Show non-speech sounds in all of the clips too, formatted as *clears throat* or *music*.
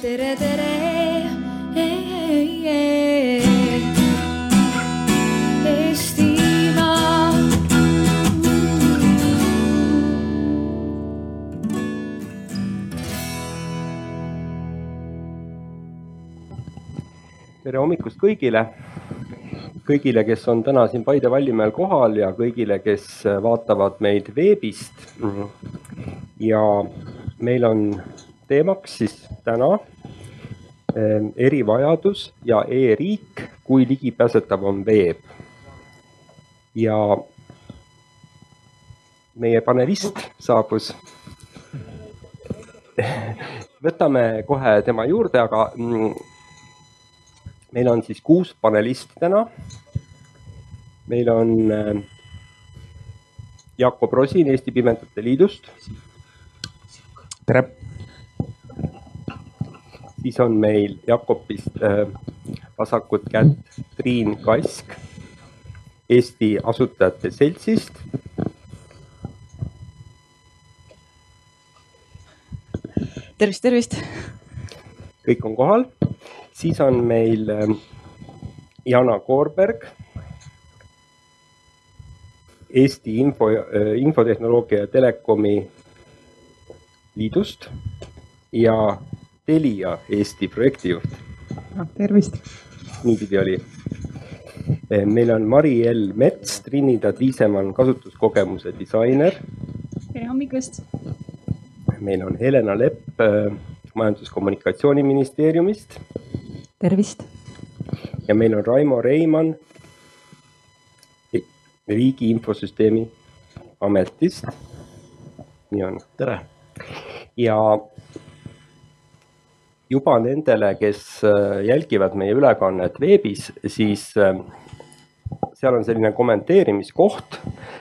tere, tere. Eestimaa. tere hommikust kõigile, kõigile, kes on täna siin Paide Vallimäel kohal ja kõigile, kes vaatavad meid veebist. ja meil on teemaks siis täna eh, erivajadus ja e-riik, kui ligipääsetav on veeb. ja meie panelist saabus. *laughs* võtame kohe tema juurde, aga mm, meil on siis kuus panelisti täna. meil on äh, Jakob Rosin Eesti Pimedate Liidust. tere. Siis on meil Jakobist äh, vasakut kätt Triin Kask Eesti Asutajate Seltsist. tervist, tervist. kõik on kohal, siis on meil äh, Jana Koorberg. Eesti Info, Infotehnoloogia ja Telekomi Liidust ja Telia Eesti projektijuht. tervist. niipidi oli. meil on Mari-Ell Mets, Trinidad Viisemann kasutuskogemuse disainer. tere hommikust. meil on Helena Lepp Majandus-Kommunikatsiooniministeeriumist. tervist. ja meil on Raimo Reimann Riigi Infosüsteemi Ametist. nii on. tere. ja juba nendele, kes jälgivad meie ülekannet veebis, siis seal on selline kommenteerimiskoht.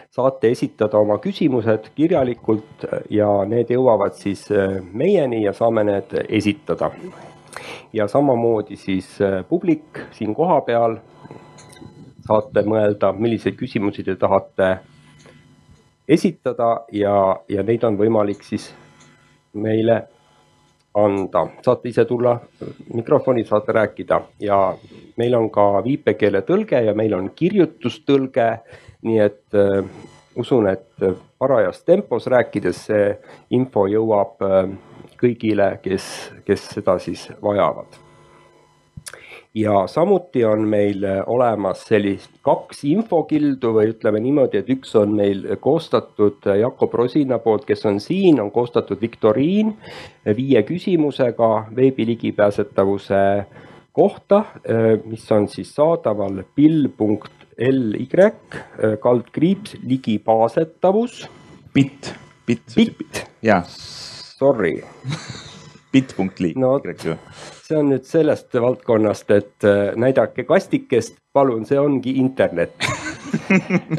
saate esitada oma küsimused kirjalikult ja need jõuavad siis meieni ja saame need esitada. ja samamoodi siis publik siin kohapeal saate mõelda, milliseid küsimusi te tahate esitada ja, ja neid on võimalik siis meile anda. saate ise tulla mikrofoni, saate rääkida ja meil on ka viipekeeletõlge ja meil on kirjutustõlge. nii et äh, usun, et parajas tempos rääkides see info jõuab äh, kõigile, kes, kes seda siis vajavad ja samuti on meil olemas sellist kaks infokildu või ütleme niimoodi, et üks on meil koostatud Jakob Rosina poolt, kes on siin, on koostatud viktoriin viie küsimusega veebi ligipääsetavuse kohta, mis on siis saadaval pill.ly kaldkriips ligipääsetavus. Bitt, bitt. Bitt. jaa. Sorry. Bitt.ly no, see on nüüd sellest valdkonnast, et äh, näidake kastikest, palun, see ongi internet. *laughs*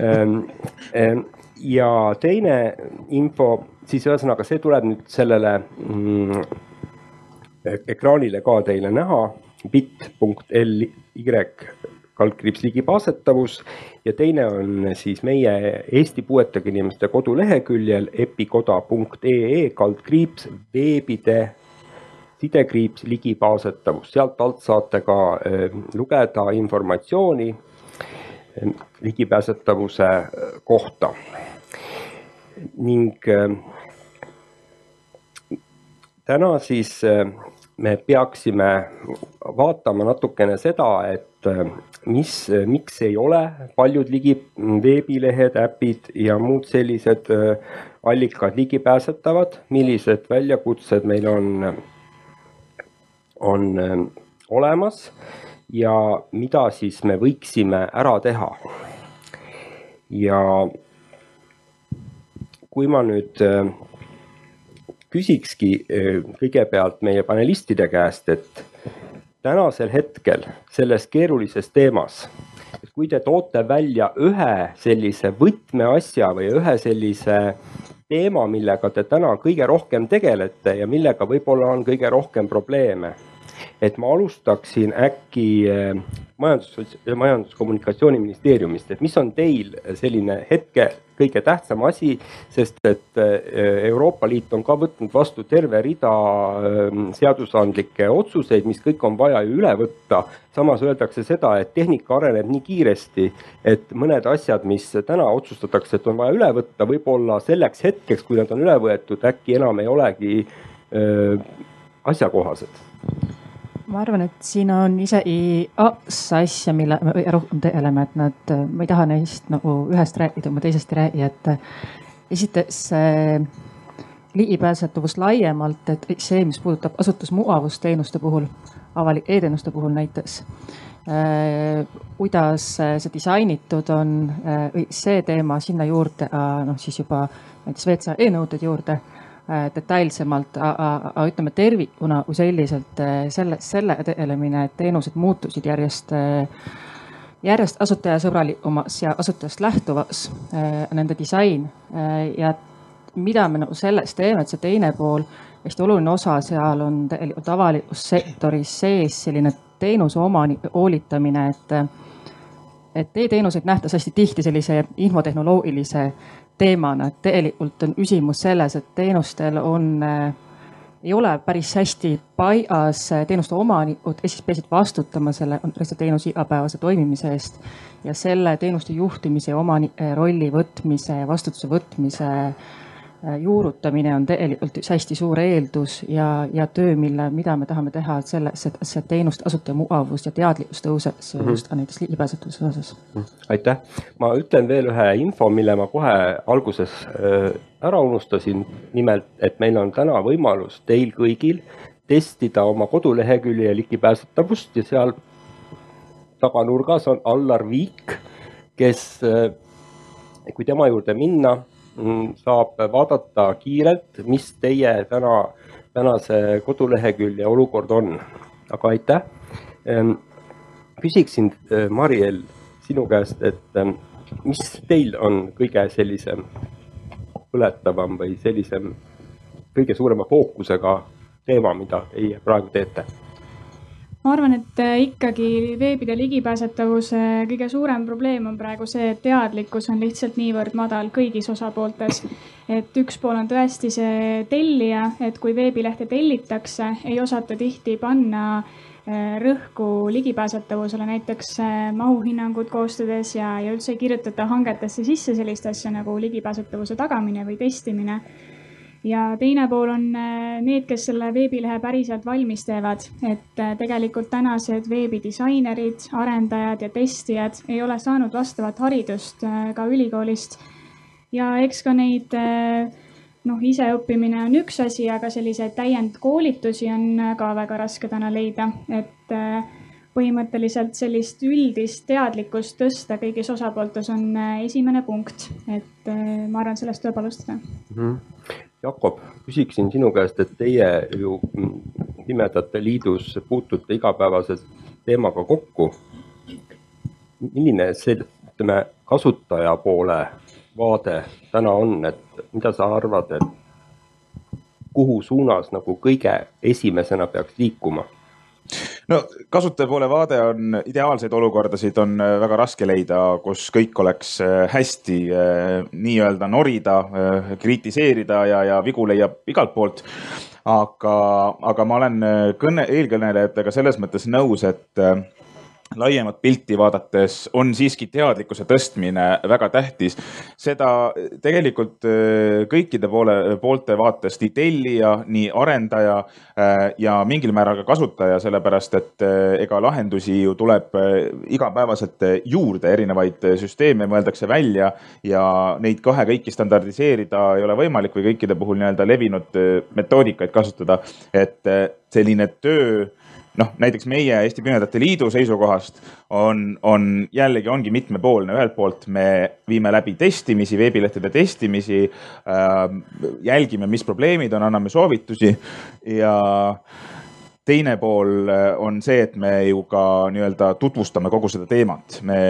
Ähm, ähm, ja teine info, siis ühesõnaga see tuleb nüüd sellele mm, ekraanile ka teile näha, bit.ly kaldkriips ligipääsetavus ja teine on siis meie Eesti Puuetega Inimeste koduleheküljel epikoda.ee kaldkriips veebide sidekriips ligipääsetavus, sealt alt saate ka lugeda informatsiooni ligipääsetavuse kohta. ning täna siis me peaksime vaatama natukene seda, et mis, miks ei ole paljud ligi, veebilehed, äpid ja muud sellised allikad ligipääsetavad, millised väljakutsed meil on on olemas ja mida siis me võiksime ära teha. ja kui ma nüüd küsikski kõigepealt meie panelistide käest, et tänasel hetkel selles keerulises teemas, et kui te toote välja ühe sellise võtmeasja või ühe sellise teema, millega te täna kõige rohkem tegelete ja millega võib-olla on kõige rohkem probleeme et ma alustaksin äkki majandus, majandus-kommunikatsiooniministeeriumist, et mis on teil selline hetke kõige tähtsam asi, sest et äh, Euroopa Liit on ka võtnud vastu terve rida ähm, seadusandlikke otsuseid, mis kõik on vaja ju üle võtta. samas öeldakse seda, et tehnika areneb nii kiiresti, et mõned asjad, mis täna otsustatakse, et on vaja üle võtta, võib-olla selleks hetkeks, kui nad on üle võetud, äkki enam ei olegi öö, äh, asjakohased ma arvan, et siin on isegi kaks asja, mille me rohkem tegeleme, et nad, ma ei taha neist nagu ühest rääkida, ma teisest ei räägi, et esiteks ligipääsetavus laiemalt, et see, mis puudutab asutusmugavusteenuste puhul, avalik e-teenuste puhul näiteks kuidas see disainitud on, see teema sinna juurde, noh siis juba näiteks WC e-nõuded juurde Äh, detailsemalt, aga ütleme tervikuna kui selliselt äh, selle, selle tegelemine, et teenused muutusid järjest, äh, järjest asutajasõbralikumaks ja asutajast lähtuvaks, nende disain ja mida me nagu selles teeme, et see teine pool, hästi oluline osa seal on tegelikult avalikus sektoris sees selline teenuse omanike hoolitamine, et et e-teenuseid nähtakse hästi tihti sellise infotehnoloogilise teemana, et tegelikult on küsimus selles, et teenustel on äh, ei ole päris hästi paigas teenuste omanikud, kes siis peaksid vastutama selle teenuse igapäevase toimimise eest. ja selle teenuste juhtimise ja omanike rolli võtmise vastutuse võtmise Äh, juurutamine on tegelikult üks hästi suur eeldus ja, ja töö, mille, mida me tahame teha selles, et see teenuste kasutaja mugavus ja teadlikkus tõuseks mm -hmm. just ka näiteks ligipääsetavuse osas. Mhm. aitäh, ma ütlen veel ühe info, mille ma kohe alguses äh, ära unustasin. nimelt, et meil on täna võimalus teil kõigil testida oma kodulehekülje ligipääsetavust ja seal taganurgas on Allar Viik, kes, äh, kui tema juurde minna saab vaadata kiirelt, mis teie täna, tänase kodulehekülje olukord on. aga aitäh. Küsiksin, eh, Mariel, sinu käest, et mis teil on kõige sellisem põletavam või sellisem kõige suurema fookusega teema, mida teie praegu teete? Ma arvan, et äh, ikkagi veebide ligipääsetavuse kõige suurem probleem on praegu see, et teadlikkus on lihtsalt niivõrd madal kõigis osapooltes. et üks pool on tõesti see tellija, et kui veebilehte tellitakse, ei osata tihti panna äh, rõhku ligipääsetavusele, näiteks äh, mahuhinnangud koostades ja, ja üldse ei kirjutata hangetesse sisse sellist asja nagu ligipääsetavuse tagamine või testimine ja teine pool on äh, need, kes selle veebilehe päriselt valmis teevad, et äh, tegelikult tänased veebidisainerid, arendajad ja testijad ei ole saanud vastavat haridust äh, ka ülikoolist. ja eks ka neid noh, iseõppimine on üks asi, aga selliseid täiendkoolitusi on ka väga raske täna leida, et põhimõtteliselt sellist üldist teadlikkust tõsta kõigis osapooltes on esimene punkt, et ma arvan, sellest tuleb alustada mm. -hmm. Jakob, küsiksin sinu käest, et teie ju Pimedate Liidus puutute igapäevase teemaga kokku. milline see, ütleme, kasutaja poole vaade täna on, et mida sa arvad, et kuhu suunas nagu kõige esimesena peaks liikuma? No kasutaja poole vaade on, ideaalseid olukordasid on äh, väga raske leida, kus kõik oleks äh, hästi äh, nii-öelda norida, kritiseerida ja, ja vigu leiab igalt poolt. aga, aga ma olen kõne, eelkõnelejatega selles mõttes nõus, et laiemat pilti vaadates on siiski teadlikkuse tõstmine väga tähtis. seda tegelikult äh, kõikide poole, poolte vaatest, nii tellija, nii arendaja äh, ja mingil määral ka kasutaja, sellepärast et äh, ega lahendusi ju tuleb igapäevaselt juurde, erinevaid süsteeme mõeldakse välja ja neid kahe kõiki standardiseerida ei ole võimalik või kõikide puhul nii-öelda levinud metoodikaid kasutada. et selline töö noh, näiteks meie Eesti Pimedate Liidu seisukohast on, on jällegi ongi mitmepoolne, ühelt poolt me viime läbi testimisi, veebilehtede testimisi äh,. jälgime, mis probleemid on, anname soovitusi ja teine pool äh, on see, et me ju ka nii-öelda tutvustame kogu seda teemat, me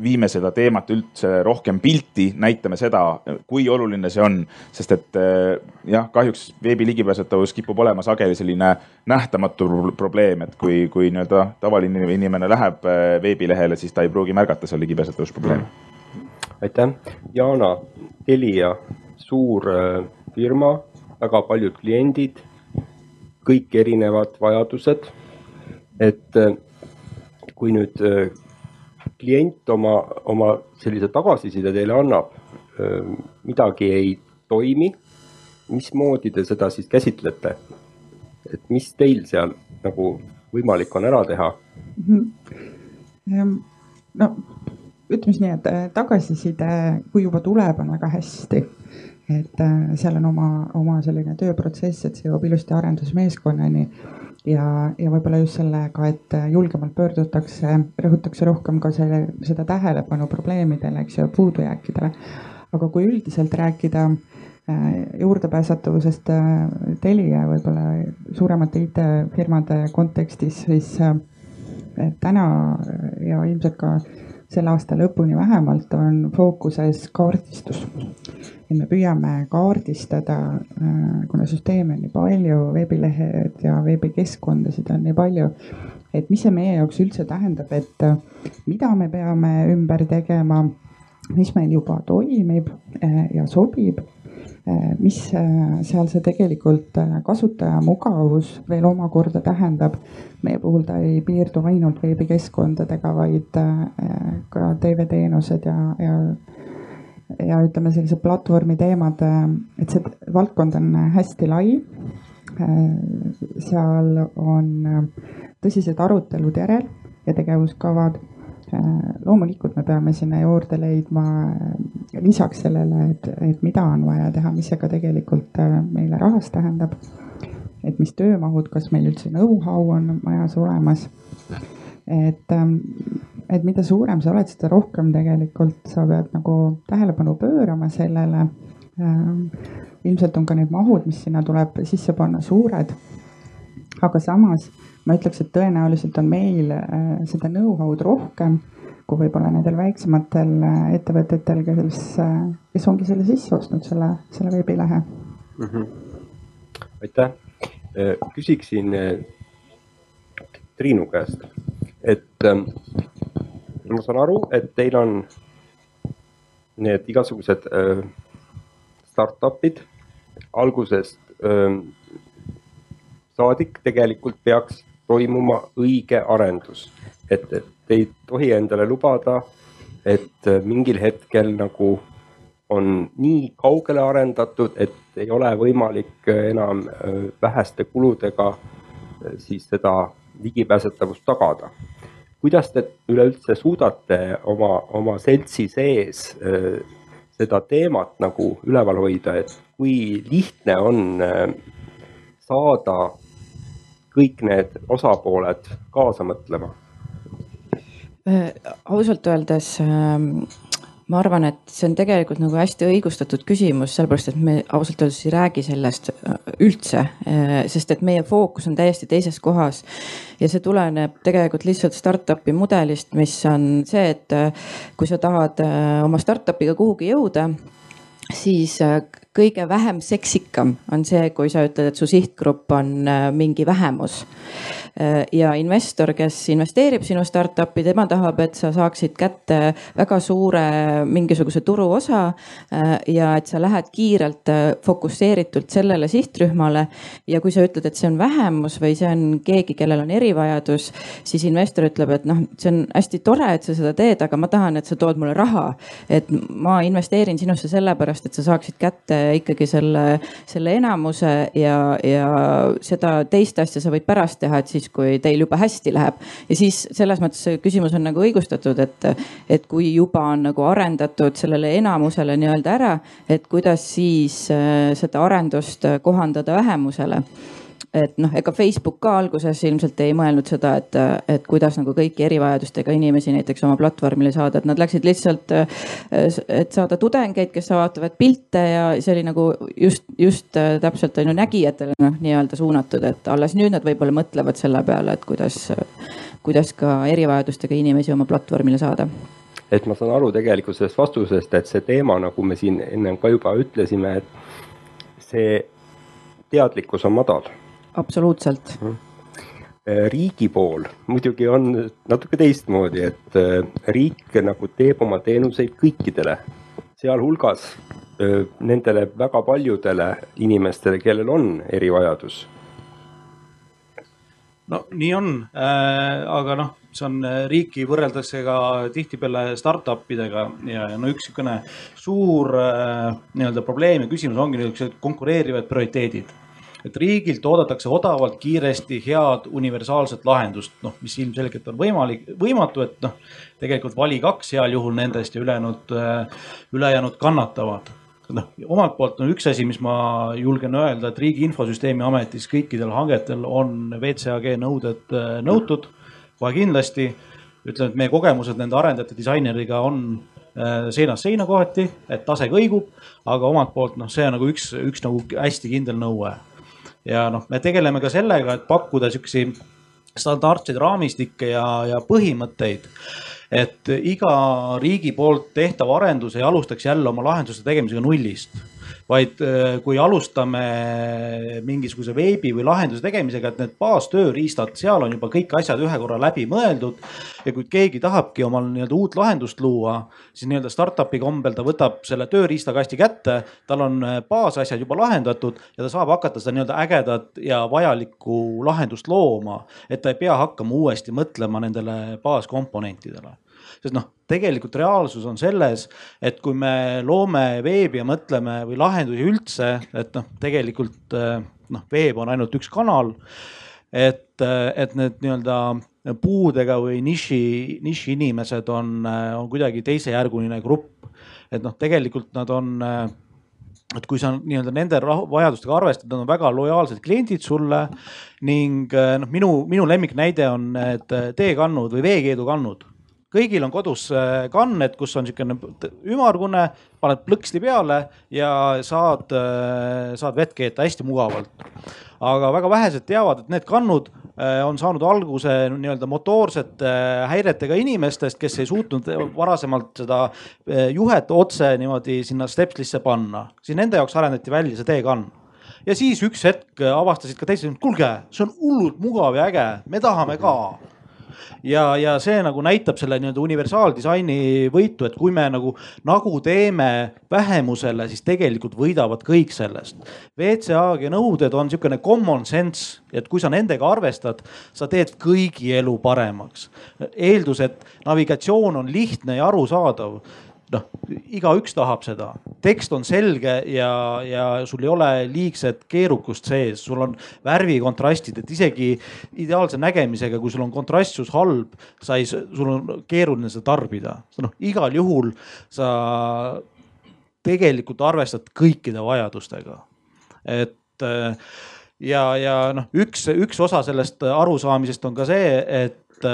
viime seda teemat üldse rohkem pilti, näitame seda, kui oluline see on, sest et äh, jah, kahjuks veebi ligipääsetavus kipub olema sageli selline nähtamatu probleem, et kui, kui nii-öelda tavaline inimene läheb äh, veebilehele, siis ta ei pruugi märgata seal ligipääsetavusprobleeme. aitäh, Jana, Telia, suur firma, väga paljud kliendid kõik erinevad vajadused. et äh, kui nüüd äh, klient oma, oma sellise tagasiside teile annab, äh, midagi ei toimi, mismoodi te seda siis käsitlete? et mis teil seal nagu võimalik on ära teha? Mhm. no ütleme siis nii, et tagasiside, kui juba tuleb, on väga hästi et äh, seal on oma, oma selline tööprotsess, et see jõuab ilusti arendusmeeskonnani ja, ja võib-olla just sellega, et julgemalt pöördutakse, rõhutakse rohkem ka selle, seda tähelepanu probleemidele, eks ju, puudujääkidele. aga kui üldiselt rääkida äh, juurdepääsetavusest äh, Telia võib-olla suuremate IT-firmade kontekstis, siis täna ja ilmselt ka selle aasta lõpuni vähemalt on fookuses kaardistus. Et me püüame kaardistada, äh, kuna süsteeme on nii palju, veebilehed ja veebikeskkondasid on nii palju, et mis see meie jaoks üldse tähendab, et äh, mida me peame ümber tegema, mis meil juba toimib äh, ja sobib mis seal see tegelikult kasutaja mugavus veel omakorda tähendab. meie puhul ta ei piirdu ainult veebikeskkondadega, vaid ka TV-teenused ja, ja ja ütleme, sellised platvormi teemad, et see valdkond on hästi lai. seal on tõsised arutelud järel ja tegevuskavad. Loomulikult me peame sinna juurde leidma lisaks sellele, et, et mida on vaja teha, mis see ka tegelikult meile rahas tähendab. et mis töömahud, kas meil üldse know-how on majas olemas. et et mida suurem sa oled, seda rohkem tegelikult sa pead nagu tähelepanu pöörama sellele. Ähm, ilmselt on ka need mahud, mis sinna tuleb sisse panna, suured. aga samas ma ütleks, et tõenäoliselt on meil äh, seda know-how'd rohkem kui võib-olla nendel väiksematel äh, ettevõtetel, kes, äh, kes ongi selle sisse ostnud, selle, selle veebilehe mm. -hmm. aitäh, küsiksin Triinu käest, et ähm, ma saan aru, et teil on need igasugused startup'id algusest äh, saadik tegelikult peaks toimuma õige arendus, et, et ei tohi endale lubada, et mingil hetkel nagu on nii kaugele arendatud, et ei ole võimalik enam äh, väheste kuludega äh, siis seda ligipääsetavust tagada. Kuidas te üleüldse suudate oma, oma seltsi sees äh, seda teemat nagu üleval hoida, et kui lihtne on saada kõik need osapooled kaasa mõtlema? Äh, ausalt öeldes ähm, ma arvan, et see on tegelikult nagu hästi õigustatud küsimus, sellepärast et me ausalt öeldes ei räägi sellest äh, üldse, äh, sest et meie fookus on täiesti teises kohas. ja see tuleneb tegelikult lihtsalt startup'i mudelist, mis on see, et kui sa tahad oma startup'iga kuhugi jõuda siis kõige vähem seksikam on see, kui sa ütled, et su sihtgrupp on mingi vähemus. Äh, ja investor, kes investeerib sinu startup'i, tema tahab, et sa saaksid kätte väga suure mingisuguse turuosa. Äh, ja et sa lähed kiirelt äh, fokusseeritult sellele sihtrühmale. ja kui sa ütled, et see on vähemus või see on keegi, kellel on erivajadus, siis investor ütleb, et noh, see on hästi tore, et sa seda teed, aga ma tahan, et sa tood mulle raha. et ma investeerin sinusse sellepärast, et sa saaksid kätte ikkagi selle, selle enamuse ja, ja seda teist asja sa võid pärast teha, et siis, kui teil juba hästi läheb. ja siis selles mõttes see küsimus on nagu õigustatud, et, et kui juba on nagu arendatud sellele enamusele nii-öelda ära, et kuidas siis äh, seda arendust kohandada vähemusele et noh, ega Facebook ka alguses ilmselt ei mõelnud seda, et, et kuidas nagu kõiki erivajadustega inimesi näiteks oma platvormile saada, et nad läksid lihtsalt, et saada tudengeid, kes vaatavad pilte ja see oli nagu just, just täpselt on ju nägijatele noh, nii-öelda suunatud, et alles nüüd nad võib-olla mõtlevad selle peale, et kuidas, kuidas ka erivajadustega inimesi oma platvormile saada. Et ma saan aru tegelikult sellest vastusest, et see teema, nagu me siin ennem ka juba ütlesime, et see teadlikkus on madal absoluutselt. Mhm. Äh, riigi pool muidugi on natuke teistmoodi, et äh, riik nagu teeb oma teenuseid kõikidele, sealhulgas äh, nendele väga paljudele inimestele, kellel on erivajadus. no nii on äh,, aga noh, see on riiki võrreldakse ka tihtipeale startup idega ja, ja no üks niisugune suur äh, nii-öelda probleem ja küsimus ongi niisugused konkureerivad prioriteedid et riigilt oodatakse odavalt, kiiresti head universaalset lahendust, noh, mis ilmselgelt on võimalik, võimatu, et noh, tegelikult vali kaks heal juhul nendest ja ülejäänud, äh, ülejäänud kannatavad. Noh, omalt poolt on üks asi, mis ma julgen öelda, et Riigi Infosüsteemi Ametis kõikidel hangetel on WCAG nõuded äh, nõutud. Kohe kindlasti. ütlen, et meie kogemused nende arendajate disaineriga on äh, seinast seina kohati, et tase kõigub, aga omalt poolt noh, see on nagu üks, üks nagu hästi kindel nõue ja noh, me tegeleme ka sellega, et pakkuda siukesi standardseid raamistikke ja, ja põhimõtteid. Et iga riigi poolt tehtav arendus ei alustaks jälle oma lahenduste tegemisega nullist vaid äh, kui alustame mingisuguse veebi või lahenduse tegemisega, et need baastööriistad, seal on juba kõik asjad ühe korra läbi mõeldud. ja kui keegi tahabki omal nii-öelda uut lahendust luua, siis nii-öelda startup'i kombel ta võtab selle tööriistakasti kätte, tal on äh, baasasjad juba lahendatud ja ta saab hakata seda nii-öelda ägedat ja vajalikku lahendust looma. et ta ei pea hakkama uuesti mõtlema nendele baaskomponentidele sest noh, tegelikult reaalsus on selles, et kui me loome veebi ja mõtleme või lahendusi üldse, et noh, tegelikult eh, noh, veeb on ainult üks kanal. et, eh, et need nii-öelda puudega või niši, nišiinimesed on, eh, on kuidagi teisejärguline grupp. et noh, tegelikult nad on et kui sa nii-öelda nende vajadustega arvestad, nad on väga lojaalsed kliendid sulle ning noh, minu, minu lemmiknäide on need teekannud või veekeedukannud kõigil on kodus äh, kanned, kus on niisugune ümmargune, paned plõksti peale ja saad, äh, saad vett keeta hästi mugavalt. aga väga vähesed teavad, et need kannud äh, on saanud alguse nii-öelda motoorsete häiretega inimestest, kes ei suutnud varasemalt seda juhet otse niimoodi sinna stepslisse panna, siis nende jaoks arendati välja see teekann. Ja siis üks hetk avastasid ka teised, kuulge, see on hullult mugav ja äge, me tahame ka ja, ja see nagu näitab selle nii-öelda universaaldisaini võitu, et kui me nagu, nagu teeme vähemusele, siis tegelikult võidavad kõik sellest. WCAG nõuded on niisugune common sense, et kui sa nendega arvestad, sa teed kõigi elu paremaks. eeldus, et navigatsioon on lihtne ja arusaadav noh, igaüks tahab seda, tekst on selge ja, ja sul ei ole liigset keerukust sees, sul on värvikontrastid, et isegi ideaalse nägemisega, kui sul on kontrastsus halb, sa ei, sul on keeruline seda tarbida. noh, igal juhul sa tegelikult arvestad kõikide vajadustega. et ja, ja noh, üks, üks osa sellest arusaamisest on ka see, et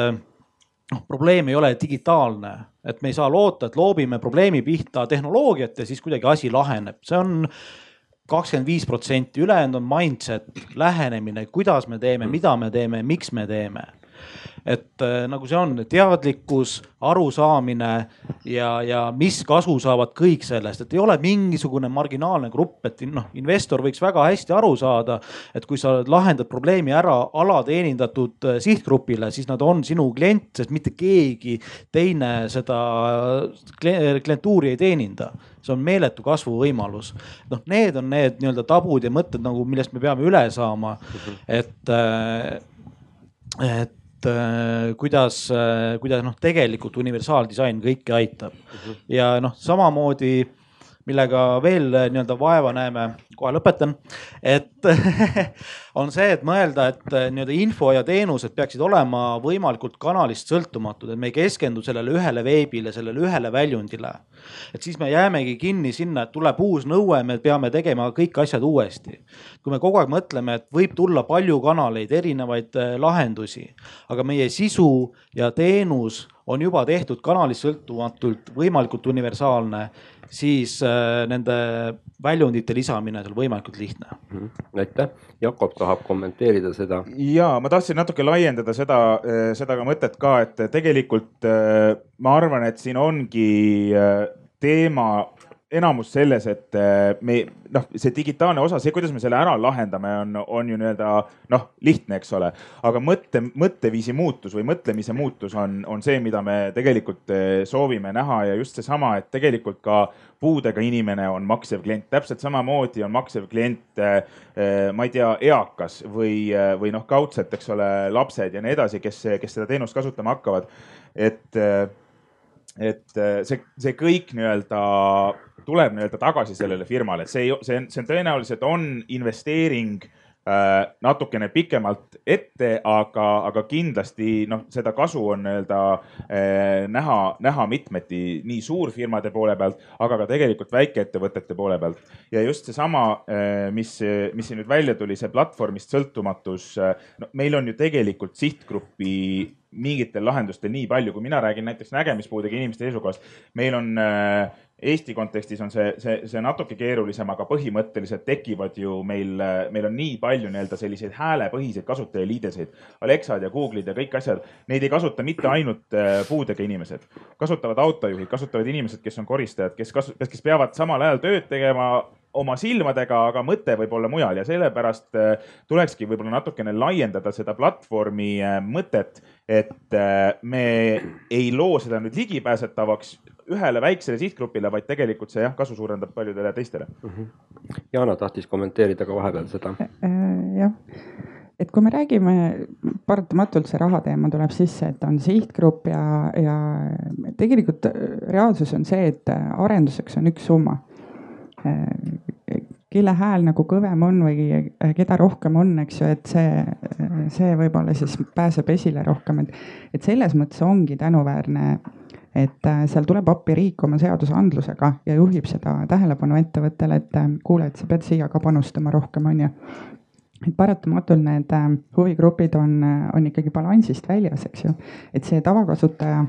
noh, probleem ei ole digitaalne, et me ei saa loota, et loobime probleemi pihta tehnoloogiat ja siis kuidagi asi laheneb, see on kakskümmend viis protsenti, ülejäänud on mindset, lähenemine, kuidas me teeme, mida me teeme, miks me teeme et äh, nagu see on, teadlikkus, arusaamine ja, ja mis kasu saavad kõik sellest, et ei ole mingisugune marginaalne grupp, et noh, investor võiks väga hästi aru saada, et kui sa lahendad probleemi ära alateenindatud äh, sihtgrupile, siis nad on sinu klient, sest mitte keegi teine seda klientuuri ei teeninda see on meeletu kasvuvõimalus. noh, need on need nii-öelda tabud ja mõtted nagu, millest me peame üle saama. et, äh, et et äh, kuidas, äh, kuidas noh, tegelikult universaaldisain kõike aitab uh -huh. ja noh, samamoodi millega veel äh, nii-öelda vaeva näeme, kohe lõpetan. et *laughs* on see, et mõelda, et äh, nii-öelda info ja teenused peaksid olema võimalikult kanalist sõltumatud, et me ei keskendu sellele ühele veebile, sellele ühele väljundile. et siis me jäämegi kinni sinna, et tuleb uus nõue, me peame tegema kõik asjad uuesti. kui me kogu aeg mõtleme, et võib tulla palju kanaleid, erinevaid äh, lahendusi, aga meie sisu ja teenus on juba tehtud kanalist sõltumatult võimalikult universaalne, siis äh, nende väljundite lisamine on võimalikult lihtne. Mhm. aitäh, Jakob tahab kommenteerida seda. ja ma tahtsin natuke laiendada seda, äh, seda ka mõtet ka, et tegelikult äh, ma arvan, et siin ongi teema enamus selles, et äh, me noh, see digitaalne osa, see, kuidas me selle ära lahendame, on, on ju nii-öelda noh, lihtne, eks ole. aga mõtte, mõtteviisi muutus või mõtlemise muutus on, on see, mida me tegelikult äh, soovime näha ja just seesama, et tegelikult ka puudega inimene on maksev klient, täpselt samamoodi on maksev klient, äh, ma ei tea, eakas või, või noh, kaudselt, eks ole, lapsed ja nii edasi, kes, kes seda teenust kasutama hakkavad. et et see, see kõik nii-öelda tuleb nii-öelda tagasi sellele firmale, et see, see on, see on tõenäoliselt on investeering äh, natukene pikemalt ette, aga, aga kindlasti noh, seda kasu on nii-öelda äh, näha, näha mitmeti nii suurfirmade poole pealt, aga ka tegelikult väikeettevõtete poole pealt. ja just seesama, äh, mis, mis siin nüüd välja tuli, see platvormist sõltumatus. no meil on ju tegelikult sihtgrupi mingitel lahendustel nii palju, kui mina räägin näiteks nägemispuudega inimeste seisukohast. meil on äh, Eesti kontekstis on see, see, see natuke keerulisem, aga põhimõtteliselt tekivad ju meil, meil on nii palju nii-öelda selliseid häälepõhiseid kasutajaliideseid. Alexad ja Google'id ja kõik asjad, neid ei kasuta mitte ainult äh, puudega inimesed, kasutavad autojuhid, kasutavad inimesed, kes on koristajad, kes kasu-, kes peavad samal ajal tööd tegema oma silmadega, aga mõte võib olla mujal ja sellepärast äh, tulekski võib-olla natukene laiendada seda platvormi äh, mõtet, et me ei loo seda nüüd ligipääsetavaks ühele väiksele sihtgrupile, vaid tegelikult see jah, kasu suurendab paljudele teistele mm. -hmm. Jana tahtis kommenteerida ka vahepeal seda. jah, et kui me räägime, paratamatult see raha teema tuleb sisse, et on sihtgrupp ja, ja tegelikult reaalsus on see, et arenduseks on üks summa kelle hääl nagu kõvem on või keda rohkem on, eks ju, et see, see võib-olla siis pääseb esile rohkem, et, et selles mõttes ongi tänuväärne et äh, seal tuleb appi riik oma seadusandlusega ja juhib seda tähelepanu ettevõttele, et äh, kuule, et sa pead siia ka panustama rohkem, on ju et paratamatult need äh, huvigrupid on, on ikkagi balansist väljas, eks ju. et see tavakasutaja,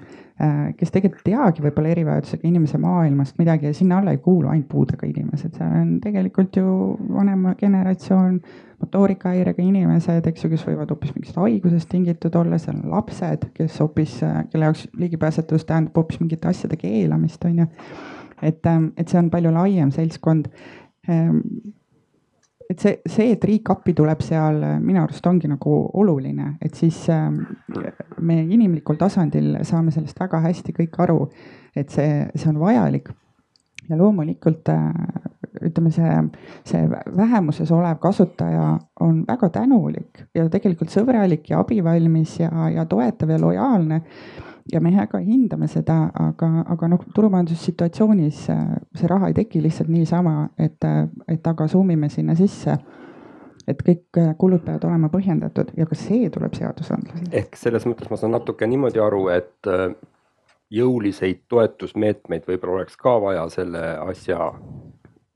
kes tegelikult teagi võib-olla erivajadusega inimese maailmast midagi ja sinna alla ei kuulu ainult puudega inimesed, seal on tegelikult ju vanema generatsioon motoorikahäirega inimesed, eks ju, kes võivad hoopis mingist haigusest tingitud olla, seal on lapsed, kes hoopis, kelle jaoks ligipääsetavus tähendab hoopis mingite asjade keelamist, on ju. et, ähm, et see on palju laiem seltskond ähm, et see, see, et riik appi tuleb seal minu arust ongi nagu oluline, et siis ähm, me inimlikul tasandil saame sellest väga hästi kõik aru, et see, see on vajalik. ja loomulikult äh, ütleme, see, see vähemuses olev kasutaja on väga tänulik ja tegelikult sõbralik ja abivalmis ja, ja toetav ja lojaalne. Ja me väga hindame seda, aga, aga noh, turumajandussituatsioonis äh, see raha ei teki lihtsalt niisama, et, et aga zoom ime sinna sisse et kõik äh, kulud peavad olema põhjendatud ja ka see tuleb seadusandlusest. ehk selles mõttes ma saan natuke niimoodi aru, et äh, jõuliseid toetusmeetmeid võib-olla oleks ka vaja selle asja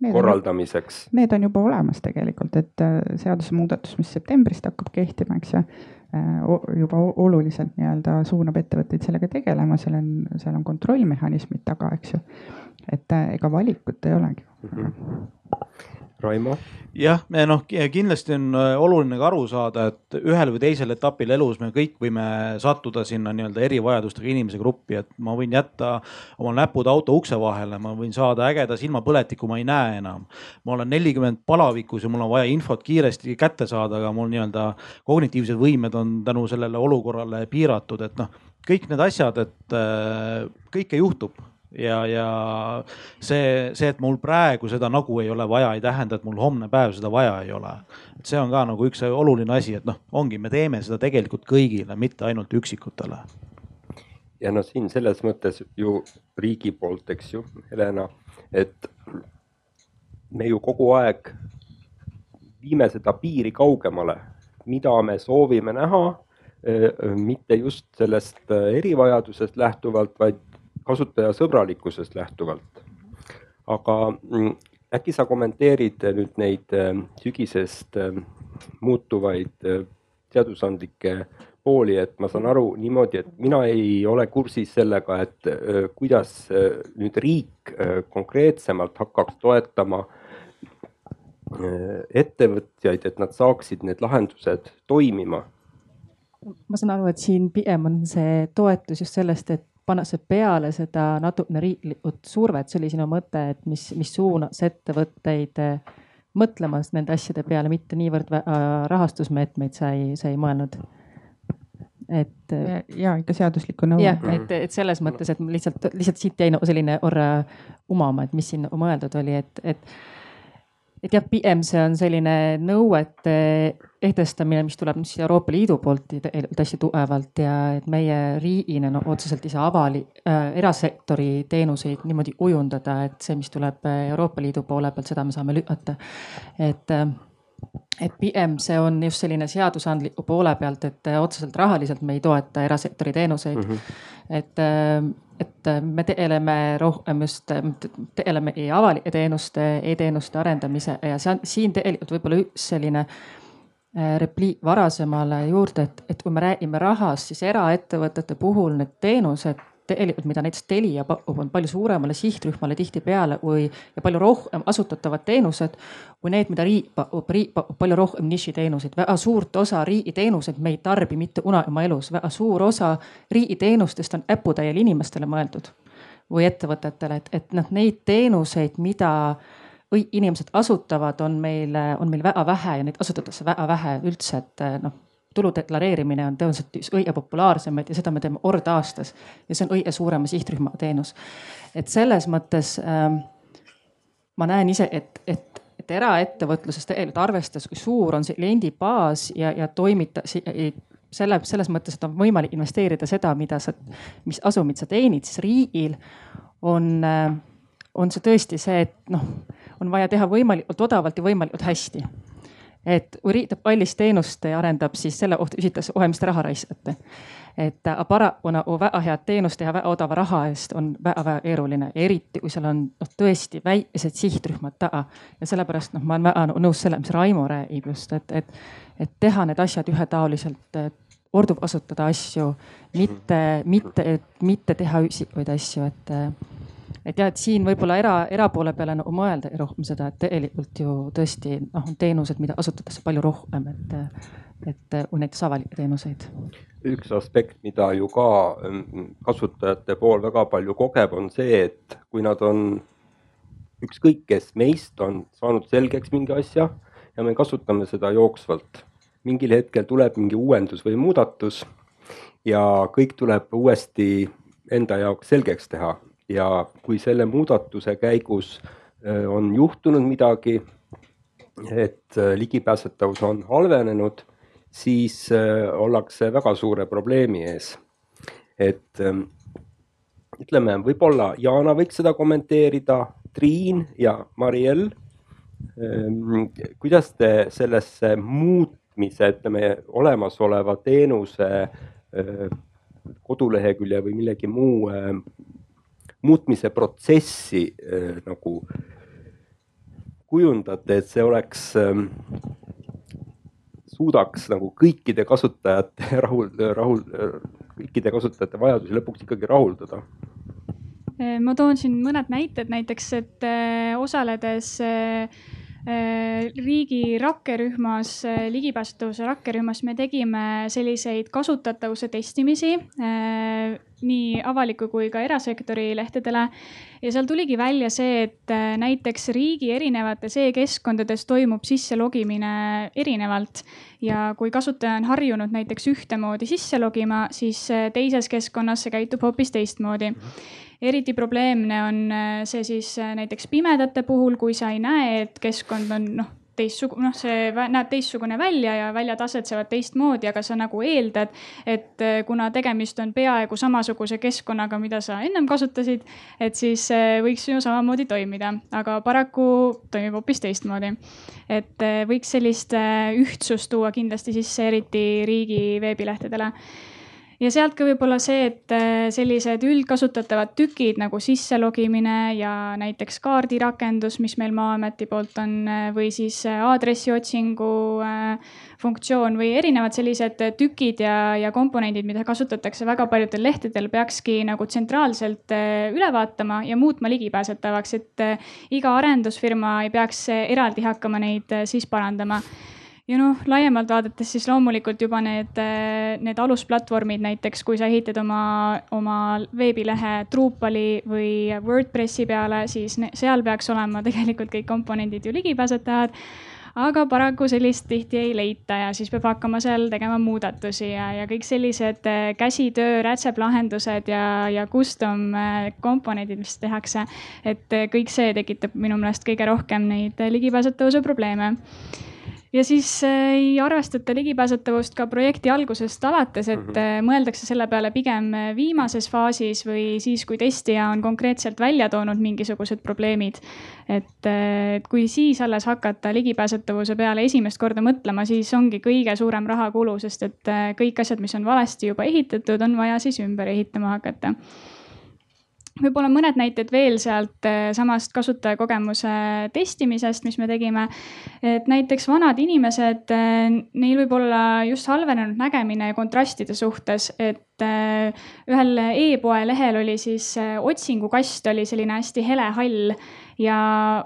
Need korraldamiseks? Need on juba olemas tegelikult, et äh, seadusemuudatus, mis septembrist hakkab kehtima, eks ju, äh, juba oluliselt nii-öelda suunab ettevõtteid sellega tegelema, seal on, seal on kontrollmehhanismid taga, eks ju. et äh, ega valikut ei olegi mm. -hmm Raimo? jah, noh, kindlasti on äh, oluline ka aru saada, et ühel või teisel etapil elus me kõik võime sattuda sinna nii-öelda erivajadustega inimese gruppi, et ma võin jätta oma näpud auto ukse vahele, ma võin saada ägeda silmapõletiku, ma ei näe enam. ma olen nelikümmend palavikus ja mul on vaja infot kiiresti kätte saada, aga mul nii-öelda kognitiivsed võimed on tänu sellele olukorrale piiratud, et noh, kõik need asjad, et äh, kõike juhtub ja, ja see, see, et mul praegu seda nagu ei ole vaja, ei tähenda, et mul homne päev seda vaja ei ole. et see on ka nagu üks oluline asi, et noh, ongi, me teeme seda tegelikult kõigile, mitte ainult üksikutele. ja no siin selles mõttes ju riigi poolt, eks ju, Helena, et me ju kogu aeg viime seda piiri kaugemale, mida me soovime näha, mitte just sellest erivajadusest lähtuvalt, vaid kasutajasõbralikkusest lähtuvalt. aga mm, äkki sa kommenteerid nüüd neid sügisest muutuvaid seadusandlikke pooli, et ma saan aru niimoodi, et mina ei ole kursis sellega, et kuidas nüüd riik konkreetsemalt hakkaks toetama ettevõtjaid, et nad saaksid need lahendused toimima. ma saan aru, et siin pigem on see toetus just sellest, et pannakse peale seda natukene riiklikut survet, see oli sinu mõte, et mis, mis suunas ettevõtteid mõtlema nende asjade peale, mitte niivõrd rahastusmeetmeid sa ei, sa ei mõelnud et. ja ikka seaduslikku nõuet. jah, et, et selles mõttes, et lihtsalt, lihtsalt siit jäi nagu selline korra umama, et mis siin mõeldud oli, et, et. Et jah, pigem see on selline nõuete kehtestamine, mis tuleb siis Euroopa Liidu poolt hästi tugevalt ja et meie riigina no otseselt ei saa avali- äh,, erasektori teenuseid niimoodi kujundada, et see, mis tuleb Euroopa Liidu poole pealt, seda me saame lükata. et äh, et pigem see on just selline seadusandliku poole pealt, et otseselt rahaliselt me ei toeta erasektori teenuseid mm. -hmm. et, et me tegeleme rohkem just, tegeleme e-avalike teenuste e, e-teenuste arendamise ja see on siin tegelikult võib-olla üks selline repliik varasemale juurde, et, et kui me räägime rahast, siis eraettevõtete puhul need teenused tegelikult, mida näiteks Telia pakub, on palju suuremale sihtrühmale tihtipeale või ja palju rohkem asutatavad teenused kui need, mida riik pakub. riik pakub palju rohkem nišiteenuseid, väga suurt osa riigi teenuseid me ei tarbi mitte kunagi oma elus, väga suur osa riigi teenustest on äputäiel inimestele mõeldud või ettevõtetele, et, et noh, neid teenuseid, mida inimesed asutavad, on meil, on meil väga vähe ja neid asutatakse väga vähe üldse, et noh tulu deklareerimine on tõenäoliselt üks kõige populaarsemaid ja seda me teeme kord aastas ja see on kõige suurema sihtrühma teenus. et selles mõttes ähm, ma näen ise, et, et, et eraettevõtluses tegelikult arvestades, kui suur on see kliendibaas ja, ja toimita selle, selles mõttes, et on võimalik investeerida seda, mida sa, mis asumit sa teenid, siis riigil on, äh, on see tõesti see, et noh, on vaja teha võimalikult odavalt ja võimalikult hästi et teeb kallist teenust ja arendab, siis selle kohta küsitakse kohe, mis te raha raiskate. et aga paraku nagu väga head teenust teha väga odava raha eest on väga-väga keeruline, eriti kui seal on noh, tõesti väikesed sihtrühmad taga. ja sellepärast noh, ma olen väga nõus sellega, mis Raimo räägib just, et, et, et teha need asjad ühetaoliselt korduvkasutada asju, mitte, mitte, mitte teha üksikuid asju, et et jah, et siin võib-olla era, erapoole peale nagu mõelda rohkem seda, et tegelikult ju tõesti noh, on teenused, mida kasutatakse palju rohkem, et, et kui näiteks avalikke teenuseid. üks aspekt, mida ju ka mm, kasutajate pool väga palju kogeb, on see, et kui nad on, ükskõik kes meist on saanud selgeks mingi asja ja me kasutame seda jooksvalt. mingil hetkel tuleb mingi uuendus või muudatus ja kõik tuleb uuesti enda jaoks selgeks teha ja kui selle muudatuse käigus äh, on juhtunud midagi, et äh, ligipääsetavus on halvenenud, siis äh, ollakse väga suure probleemi ees. et ähm, ütleme, võib-olla Jana võiks seda kommenteerida, Triin ja Mariell. Ähm, kuidas te sellesse muutmise, ütleme olemasoleva teenuse kodulehekülje või millegi muu muutmise protsessi äh, nagu kujundate, et see oleks äh,, suudaks nagu kõikide kasutajate *laughs* rahul, rahul, kõikide kasutajate vajadusi lõpuks ikkagi rahuldada? ma toon siin mõned näited, näiteks, et äh, osaledes äh, Äh, riigi rakkerühmas, äh, ligipääsetavuse rakkerühmas me tegime selliseid kasutatavuse testimisi äh, nii avaliku kui ka erasektori lehtedele. ja seal tuligi välja see, et näiteks riigi erinevates e-keskkondades toimub sisse logimine erinevalt. ja kui kasutaja on harjunud näiteks ühtemoodi sisse logima, siis teises keskkonnas see käitub hoopis teistmoodi eriti probleemne on äh, see siis äh, näiteks pimedate puhul, kui sa ei näe, et keskkond on noh teistsugune, noh, see näeb teistsugune välja ja väljad asetsevad teistmoodi, aga sa nagu eeldad, et äh, kuna tegemist on peaaegu samasuguse keskkonnaga, mida sa ennem kasutasid, et siis võiks ju samamoodi toimida, aga paraku toimib hoopis teistmoodi. et võiks sellist ühtsust tuua kindlasti sisse, eriti riigi veebilehtedele ja sealt ka võib-olla see, et äh, sellised üldkasutatavad tükid nagu sisselogimine ja näiteks kaardirakendus, mis meil Maa-ameti poolt on, äh, või siis äh, aadressiotsingu funktsioon või erinevad sellised tükid ja, ja komponendid, mida kasutatakse väga paljudel lehtedel, peakski nagu tsentraalselt üle vaatama ja muutma ligipääsetavaks, et iga arendusfirma ei peaks eraldi hakkama neid siis parandama ja noh, laiemalt vaadates siis loomulikult juba need, need alusplatvormid, näiteks kui sa ehitad oma, oma veebilehe Drupali või Wordpressi peale, siis seal peaks olema *laughs* tegelikult kõik komponendid ju ligipääsetavad aga paraku sellist tihti ei leita ja siis peab hakkama seal tegema muudatusi ja, ja kõik sellised äh, käsitöö rätseplahendused ja, ja custom äh, komponendid, mis tehakse. et kõik see tekitab minu meelest kõige rohkem neid ligipääsetavuse probleeme ja siis äh, ei arvestata ligipääsetavust ka projekti algusest alates, et mm -hmm. mõeldakse selle peale pigem äh, viimases faasis või siis, kui testija on konkreetselt välja toonud mingisugused probleemid. et, et kui siis alles hakata ligipääsetavuse peale esimest korda mõtlema, siis ongi kõige suurem rahakulu, sest et kõik asjad, mis on valesti juba ehitatud, on vaja siis ümber ehitama hakata võib-olla mõned näited veel sealt eh, samast kasutajakogemuse testimisest, mis me tegime. et näiteks vanad inimesed, eh, neil võib olla just halvenenud nägemine kontrastide suhtes, et eh, ühel e-poe lehel oli siis otsingukast oli selline hästi hele hall ja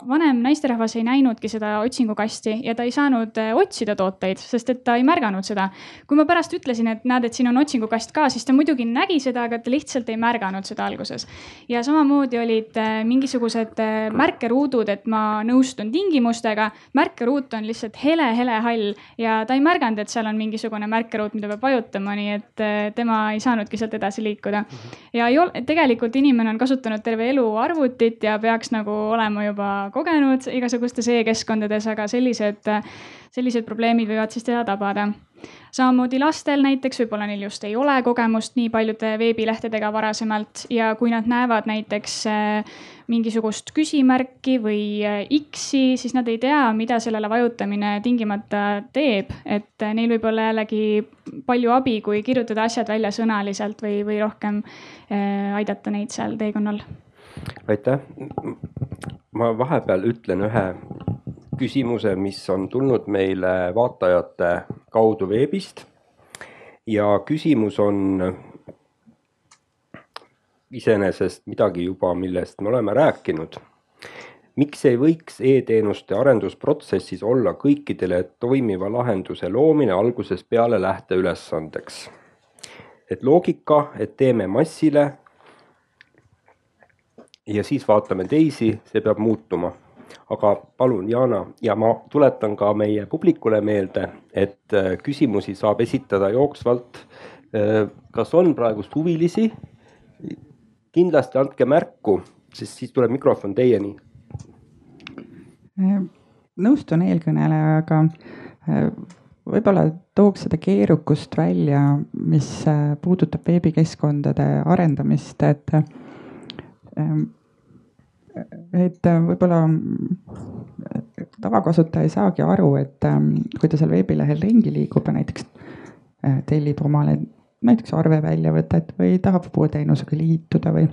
vanem naisterahvas ei näinudki seda otsingukasti ja ta ei saanud äh, otsida tooteid, sest et ta ei märganud seda. kui ma pärast ütlesin, et näed, et siin on otsingukast ka, siis ta muidugi nägi seda, aga ta lihtsalt ei märganud seda alguses. ja samamoodi olid äh, mingisugused äh, märkeruudud, et ma nõustun tingimustega. märkeruut on lihtsalt hele, hele hall ja ta ei märganud, et seal on mingisugune märkeruut, mida peab vajutama, nii et tema ei saanudki sealt edasi liikuda. ja ei ole, tegelikult inimene on kasutanud terve elu arvutit ja peaks nagu olema juba kogenud igasugustes e-keskkondades, aga sellised, sellised probleemid võivad siis teda tabada. samamoodi lastel näiteks võib-olla neil just ei ole kogemust nii paljude veebilehtedega varasemalt ja kui nad näevad näiteks äh, mingisugust küsimärki või äh, X-i, siis nad ei tea, mida sellele vajutamine tingimata teeb. et neil võib olla jällegi palju abi, kui kirjutada asjad välja sõnaliselt või, või rohkem aidata neid seal teekonnal aitäh. Ma vahepeal ütlen ühe küsimuse, mis on tulnud meile vaatajate kaudu veebist. ja küsimus on iseenesest midagi juba, millest me oleme rääkinud. miks ei võiks e-teenuste arendusprotsessis olla kõikidele toimiva lahenduse loomine algusest peale lähteülesandeks? et loogika, et teeme massile ja siis vaatame teisi, see peab muutuma. aga palun, Jana, ja ma tuletan ka meie publikule meelde, et äh, küsimusi saab esitada jooksvalt. Äh, kas on praegust huvilisi? kindlasti andke märku, sest siis tuleb mikrofon teieni. Äh, nõustun eelkõnelejaga võib-olla tooks seda keerukust välja, mis puudutab veebikeskkondade arendamist, et et äh, võib-olla äh, tavakasutaja ei saagi aru, et ähm, kui ta seal veebilehel ringi liigub ja näiteks äh, tellib omale näiteks arveväljavõtet või tahab puueteenusega liituda või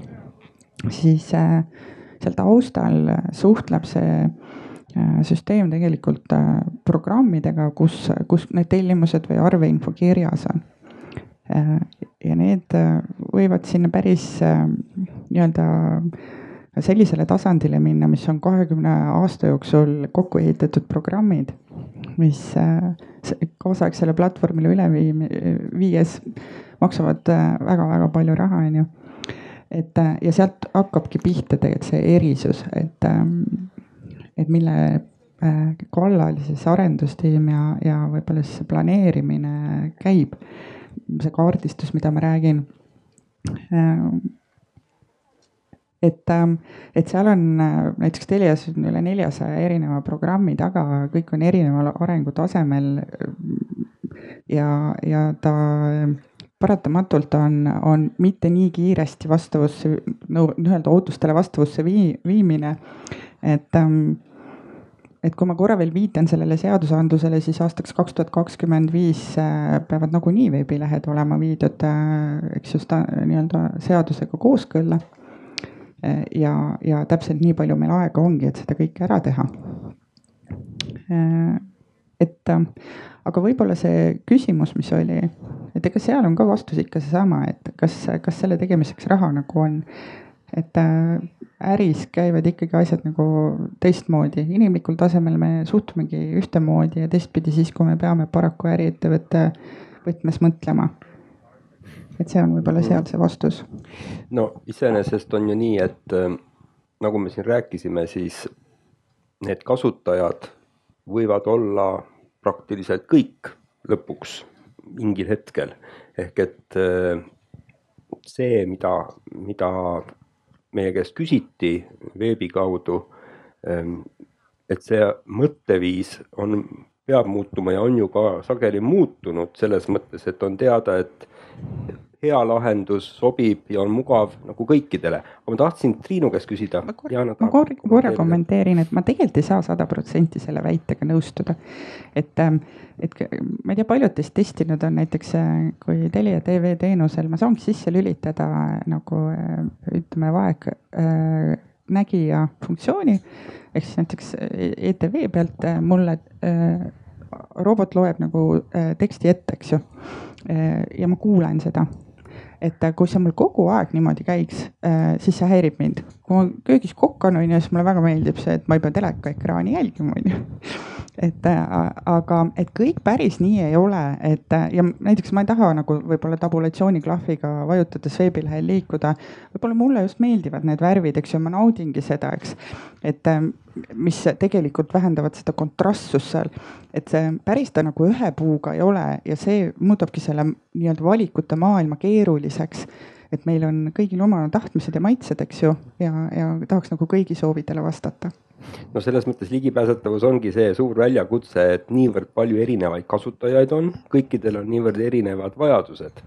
siis seal taustal suhtleb see süsteem tegelikult programmidega, kus, kus need tellimused või arveinfo kirjas on ja need äh, võivad sinna päris äh, nii-öelda sellisele tasandile minna, mis on kahekümne aasta jooksul kokku ehitatud programmid, mis äh, kaasaegsele platvormile üle viies maksavad väga-väga palju raha, on ju. et ja sealt hakkabki pihta tegelikult see erisus, et, et mille kallal siis arendustiim ja, ja võib-olla siis planeerimine käib see kaardistus, mida ma räägin. et, ähm, et seal on äh, näiteks Telias on üle neljasaja erineva programmi taga, kõik on erineval arengutasemel. ja, ja ta paratamatult on, on mitte nii kiiresti vastavusse, no nii-öelda ootustele vastavusse vii-, viimine. et, ähm, et kui ma korra veel viitan sellele seadusandlusele, siis aastaks kaks tuhat kakskümmend viis äh, peavad nagunii veebilehed olema viidud, äh, eks just nii-öelda seadusega kooskõlla ja, ja täpselt nii palju meil aega ongi, et seda kõike ära teha. Eh, et aga võib-olla see küsimus, mis oli, et ega seal on ka vastus ikka seesama, et kas, kas selle tegemiseks raha nagu on. Et äh, äris käivad ikkagi asjad nagu teistmoodi, inimlikul tasemel me suhtumegi ühtemoodi ja teistpidi siis, kui me peame paraku äriettevõtte võtmes mõtlema et see on võib-olla seal see vastus. no iseenesest on ju nii, et äh, nagu me siin rääkisime, siis need kasutajad võivad olla praktiliselt kõik lõpuks mingil hetkel. ehk et äh, see, mida, mida meie käest küsiti veebi kaudu, ähm, et see mõtteviis on, peab muutuma ja on ju ka sageli muutunud selles mõttes, et on teada, et hea lahendus, sobib ja on mugav nagu kõikidele. aga ma tahtsin Triinu käest küsida. ma korra, ma korra, korra kommenteerin, et ma tegelikult ei saa sada protsenti selle väitega nõustuda. et, ähm, et ma ei tea, paljud teist testinud on näiteks, äh, kui Telia tv teenusel ma saangi sisse lülitada nagu äh, ütleme, vaegnägija funktsiooni. ehk siis näiteks ETV pealt äh, mulle robot loeb nagu teksti ette, eks ju. Ja ma kuulen seda et kui see mul kogu aeg niimoodi käiks, äh, siis see häirib mind. kui ma köögis kokkan, on ju, siis mulle väga meeldib see, et ma ei pea teleka ekraani jälgima, on ju. et äh, aga, et kõik päris nii ei ole, et äh, ja näiteks ma ei taha nagu võib-olla tabulatsiooniklahviga vajutades veebilehel liikuda. võib-olla mulle just meeldivad need värvid, eks ju, ma naudingi seda, eks. et mis tegelikult vähendavad seda kontrastsust seal. et see päris ta nagu ühe puuga ei ole ja see muudabki selle nii-öelda valikute maailma keeruliseks. et meil on kõigil oma tahtmised ja maitsed, eks ju, ja, ja tahaks nagu kõigi soovidele vastata no selles mõttes ligipääsetavus ongi see suur väljakutse, et niivõrd palju erinevaid kasutajaid on, kõikidel on niivõrd erinevad vajadused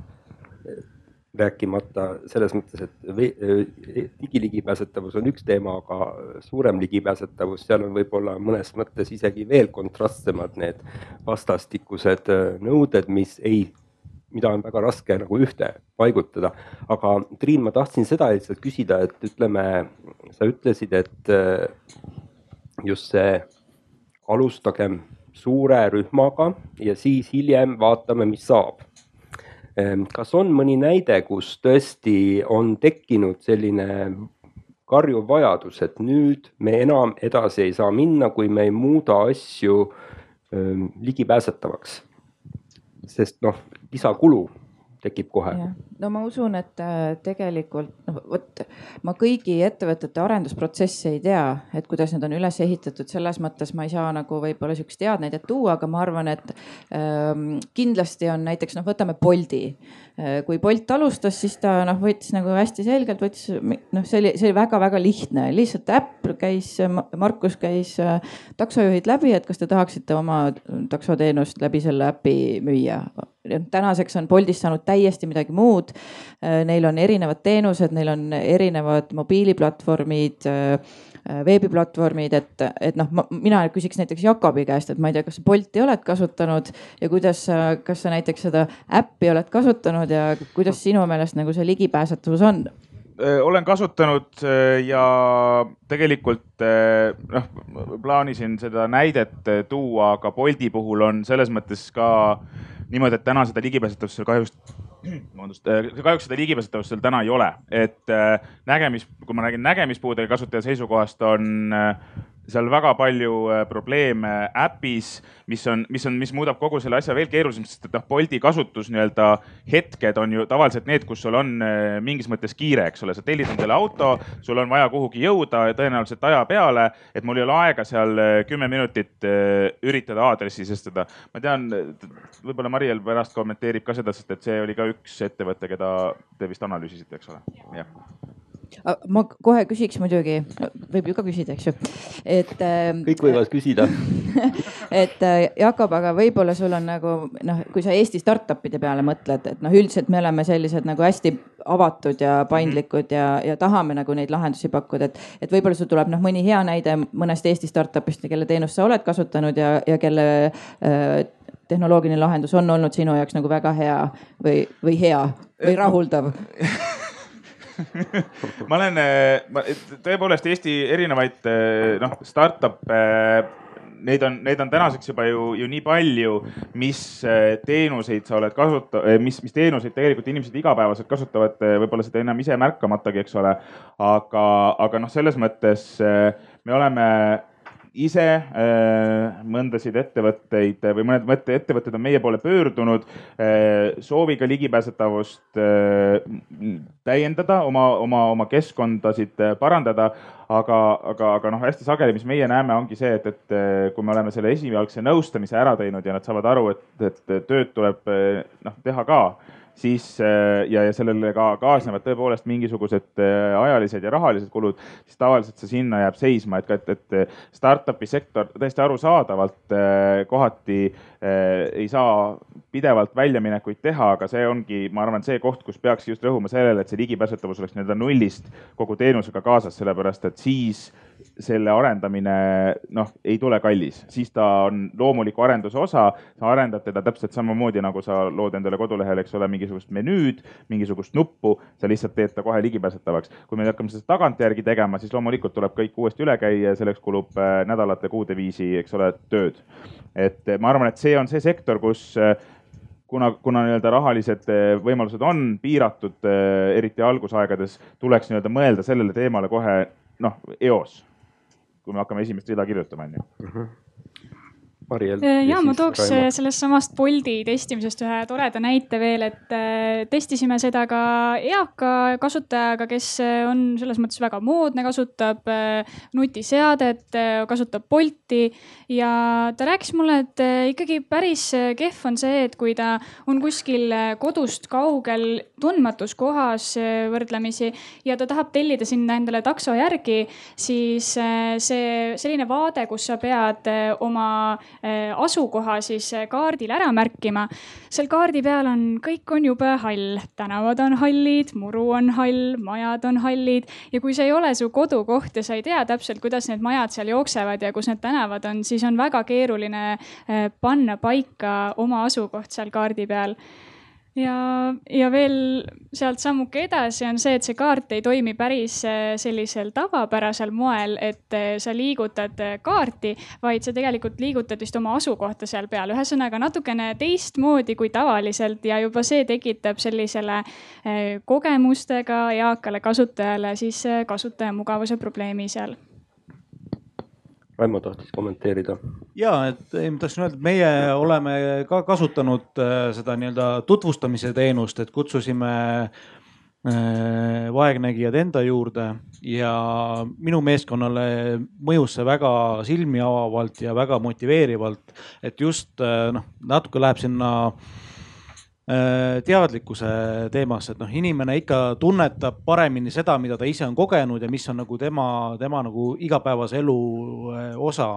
rääkimata selles mõttes, et digiligipääsetavus on üks teema, aga suurem ligipääsetavus, seal on võib-olla mõnes mõttes isegi veel kontrastsemad need vastastikused äh, nõuded, mis ei, mida on väga raske nagu ühte paigutada. aga Triin, ma tahtsin seda lihtsalt küsida, et ütleme, sa ütlesid, et äh, just see alustagem suure rühmaga ja siis hiljem vaatame, mis saab kas on mõni näide, kus tõesti on tekkinud selline karjuv vajadus, et nüüd me enam edasi ei saa minna, kui me ei muuda asju ehm, ligipääsetavaks? sest noh, lisakulu tekib kohe. no ma usun, et äh, tegelikult noh, vot ma kõigi ettevõtete arendusprotsesse ei tea, et kuidas need on üles ehitatud, selles mõttes ma ei saa nagu võib-olla sihukest head näidet tuua, aga ma arvan, et ähm, kindlasti on näiteks noh, võtame Boldi äh,. kui Bolt alustas, siis ta noh, võttis nagu hästi selgelt, võttis noh, see oli, see oli väga-väga lihtne, lihtsalt äpp käis, Markus käis äh, taksojuhid läbi, et kas te tahaksite oma taksoteenust läbi selle äpi müüa tänaseks on Boltist saanud täiesti midagi muud. Äh, neil on erinevad teenused, neil on erinevad mobiiliplatvormid, äh, veebiplatvormid, et, et noh, mina küsiks näiteks Jakobi käest, et ma ei tea, kas sa Bolti oled kasutanud ja kuidas kas sa näiteks seda äppi oled kasutanud ja kuidas sinu meelest nagu see ligipääsetavus on? Äh, olen kasutanud ja tegelikult noh, plaanisin seda näidet tuua, aga Bolti puhul on selles mõttes ka niimoodi, et täna seda ligipääsetavust seal kahjuks, *clears throat* vabandust, äh, kahjuks seda ligipääsetavust seal täna ei ole, et äh, nägemis, kui ma räägin nägemispuudega kasutaja seisukohast, on äh, seal väga palju probleeme äpis, mis on, mis on, mis muudab kogu selle asja veel keerulisemaks, sest et noh, Bolti kasutus nii-öelda hetked on ju tavaliselt need, kus sul on mingis mõttes kiire, eks ole, sa tellid endale auto, sul on vaja kuhugi jõuda tõenäoliselt aja peale, et mul ei ole aega seal kümme minutit üritada aadressi sisestada. ma tean, võib-olla Mariel pärast kommenteerib ka seda, sest et see oli ka üks ettevõte, keda te vist analüüsisite, eks ole? jah ma kohe küsiks muidugi, võib ju ka küsida, eks ju, et. Ähm, kõik võivad küsida *laughs* et äh, Jakob, aga võib-olla sul on nagu noh, kui sa Eesti startup'ide peale mõtled, et noh, üldiselt me oleme sellised nagu hästi avatud ja paindlikud ja, ja tahame nagu neid lahendusi pakkuda, et, et võib-olla sul tuleb noh, mõni hea näide mõnest Eesti startup'ist, kelle teenust sa oled kasutanud ja, ja kelle äh, tehnoloogiline lahendus on olnud sinu jaoks nagu väga hea või, või hea või rahuldav *laughs* *laughs* ma olen, tõepoolest Eesti erinevaid noh, startup'e neid on, neid on tänaseks juba ju, ju nii palju, mis teenuseid sa oled kasuta-, mis, mis teenuseid tegelikult inimesed igapäevaselt kasutavad, võib-olla seda enam ise märkamatagi, eks ole. aga, aga noh, selles mõttes me oleme ise äh, mõndasid ettevõtteid või mõned mõtte ettevõtted on meie poole pöördunud äh, sooviga ligipääsetavust äh, täiendada, oma, oma, oma keskkondasid parandada. aga, aga, aga noh, hästi sageli, mis meie näeme, ongi see, et, et kui me oleme selle esialgse nõustamise ära teinud ja nad saavad aru, et, et tööd tuleb noh teha ka siis äh, ja, ja sellele ka kaasnevad tõepoolest mingisugused äh, ajalised ja rahalised kulud, siis tavaliselt see sinna jääb seisma, et ka, et, et startup'i sektor täiesti arusaadavalt äh, kohati ei saa pidevalt väljaminekuid teha, aga see ongi, ma arvan, see koht, kus peaks just rõhuma sellele, et see ligipääsetavus oleks nii-öelda nullist kogu teenusega kaasas, sellepärast et siis selle arendamine noh, ei tule kallis, siis ta on loomuliku arenduse osa. sa arendad teda täpselt samamoodi nagu sa lood endale kodulehele, eks ole, mingisugust menüüd, mingisugust nuppu, sa lihtsalt teed ta kohe ligipääsetavaks. kui me hakkame seda tagantjärgi tegema, siis loomulikult tuleb kõik uuesti üle käia ja selleks kulub äh, nädalate, kuude viisi, eks ole, tööd. et äh, ma arvan, et see on see sektor, kus äh, kuna, kuna nii-öelda rahalised võimalused on piiratud, eriti algusaegades, tuleks nii-öelda mõelda sellele teemale kohe noh, eos kui me hakkame esimest rida kirjutama, onju. Mhm. Mariel. Äh, ja ma tooks Raimo. sellest samast Boldi testimisest ühe toreda näite veel, et äh, testisime seda ka eaka kasutajaga, kes äh, on selles mõttes väga moodne, kasutab nutiseadet, kasutab Bolti. ja ta rääkis mulle, et ikkagi päris kehv on see, et kui ta on kuskil kodust kaugel, tundmatus kohas võrdlemisi ja ta tahab tellida sinna endale takso järgi, siis see selline vaade, kus sa pead oma Äh, asukoha siis äh, kaardil ära märkima. seal kaardi peal on, kõik on jube hall, tänavad on hallid, muru on hall, majad on hallid ja kui see ei ole su kodukoht ja sa ei tea täpselt, kuidas need majad seal jooksevad ja kus need tänavad on, siis on väga keeruline äh, panna paika oma asukoht seal kaardi peal ja, ja veel sealt sammuke edasi on see, et see kaart ei toimi päris äh, sellisel tavapärasel moel, et äh, sa liigutad äh, kaarti, vaid sa tegelikult liigutad vist oma asukohta seal peal, ühesõnaga natukene teistmoodi kui tavaliselt ja juba see tekitab sellisele kogemustega eakale kasutajale siis kasutajamugavuse probleemi seal Raimo tahtis kommenteerida. ja, et ei, ma tahtsin öelda, et meie oleme ka kasutanud äh, seda nii-öelda tutvustamise teenust, et kutsusime äh, vaegnägijad enda juurde ja minu meeskonnale mõjus see väga silmi avavalt ja väga motiveerivalt, et just äh, noh, natuke läheb sinna Äh, teadlikkuse teemasse, et noh, inimene ikka tunnetab paremini seda, mida ta ise on kogenud ja mis on nagu tema, tema nagu igapäevase elu äh, osa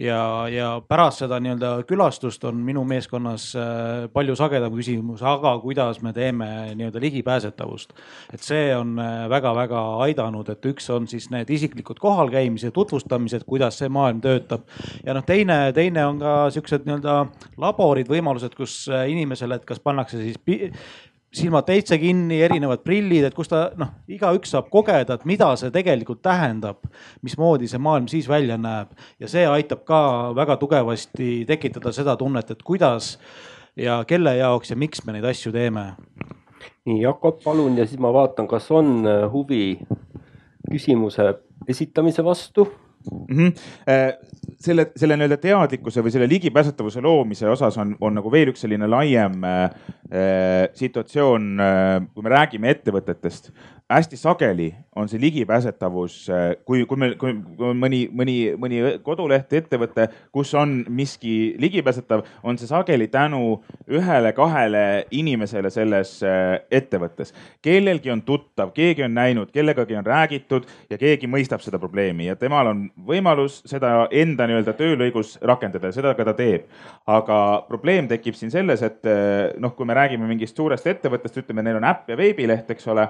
ja, ja pärast seda nii-öelda külastust on minu meeskonnas äh, palju sagedam küsimus, aga kuidas me teeme nii-öelda ligipääsetavust. et see on väga-väga äh, aidanud, et üks on siis need isiklikud kohalkäimised, tutvustamised, kuidas see maailm töötab. ja noh, teine, teine on ka siuksed nii-öelda laborid, võimalused, kus äh, inimesele, et kas pannakse siis silmad täitsa kinni, erinevad prillid, et kus ta noh, igaüks saab kogeda, et mida see tegelikult tähendab, mismoodi see maailm siis välja näeb ja see aitab ka väga tugevasti tekitada seda tunnet, et kuidas ja kelle jaoks ja miks me neid asju teeme. nii Jakob, palun ja siis ma vaatan, kas on äh, huvi küsimuse esitamise vastu mm. -hmm. selle, selle nii-öelda teadlikkuse või selle ligipääsetavuse loomise osas on, on nagu veel üks selline laiem äh, situatsioon äh,, kui me räägime ettevõtetest hästi sageli on see ligipääsetavus, äh, kui, kui meil, kui mõni, mõni, mõni koduleht, ettevõte, kus on miski ligipääsetav, on see sageli tänu ühele-kahele inimesele selles äh, ettevõttes. kellelgi on tuttav, keegi on näinud, kellegagi on räägitud ja keegi mõistab seda probleemi ja temal on võimalus seda enda nii-öelda töölõigus rakendada ja seda ka ta teeb. aga probleem tekib siin selles, et äh, noh, kui me räägime mingist suurest ettevõttest, ütleme, neil on äpp ja veebileht, eks ole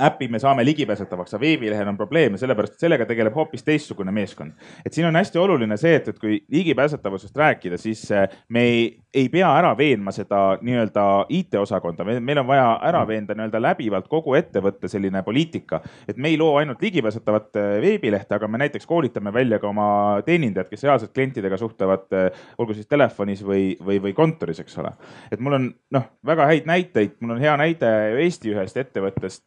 äpi me saame ligipääsetavaks, aga veebilehel on probleeme, sellepärast et sellega tegeleb hoopis teistsugune meeskond. et siin on hästi oluline see, et, et kui ligipääsetavusest rääkida, siis äh, me ei, ei pea ära veenma seda nii-öelda IT-osakonda, meil on vaja ära veenda nii-öelda läbivalt kogu ettevõtte selline poliitika. et me ei loo ainult ligipääsetavat äh, veebilehte, aga me näiteks koolitame välja ka oma teenindajad, kes reaalselt klientidega suhtlevad, äh, olgu siis telefonis või, või, või kontoris, eks ole. et mul on noh, väga häid näiteid, mul on hea näide Eesti ühest ettevõttest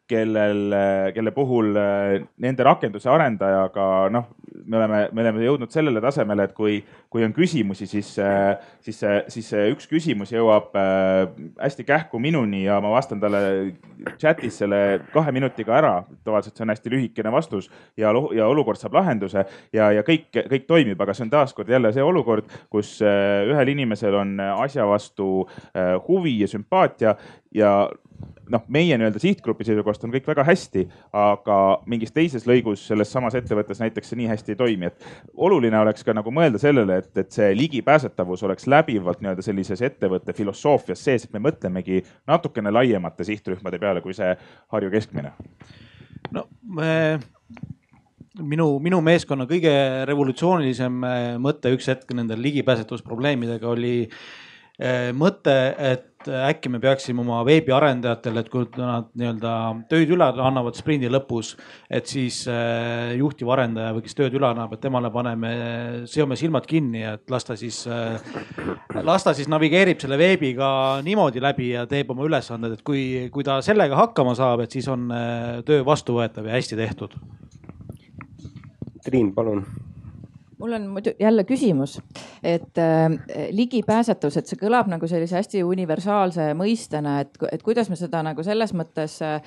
kellel, kelle puhul äh, nende rakenduse arendajaga noh, me oleme, me oleme jõudnud sellele tasemele, et kui, kui on küsimusi, siis, äh, siis, siis üks küsimus jõuab hästi kähku minuni ja ma vastan talle chat'is selle kahe minutiga ära. tavaliselt see on hästi lühikene vastus ja, ja olukord saab lahenduse ja, ja kõik, kõik toimib, aga see on taaskord jälle see olukord, kus ühel inimesel on asja vastu huvi ja sümpaatia ja noh, meie nii-öelda sihtgrupi seisukohast on kõik väga hästi, aga mingis teises lõigus selles samas ettevõttes näiteks see nii hästi ei toimi, et oluline oleks ka nagu mõelda sellele, et, et see ligipääsetavus oleks läbivalt nii-öelda sellises ettevõtte filosoofias sees, et me mõtlemegi natukene laiemate sihtrühmade peale kui see Harju keskmine. no me minu, minu meeskonna kõige revolutsioonilisem mõte üks hetk nendel ligipääsetavusprobleemidega oli eh, mõte, et äkki me peaksime oma veebiarendajatele, et kui nad nii-öelda töid üle annavad sprindi lõpus, et siis äh, juhtiv arendaja või kes tööd üle annab, et temale paneme, seome silmad kinni, et las ta siis, äh, las ta siis navigeerib selle veebiga niimoodi läbi ja teeb oma ülesanded, et kui, kui ta sellega hakkama saab, et siis on äh, töö vastuvõetav ja hästi tehtud. Triin, palun mul on muidu jälle küsimus, et äh, ligipääsetavus, et see kõlab nagu sellise hästi universaalse mõistena, et, et kuidas me seda nagu selles mõttes äh,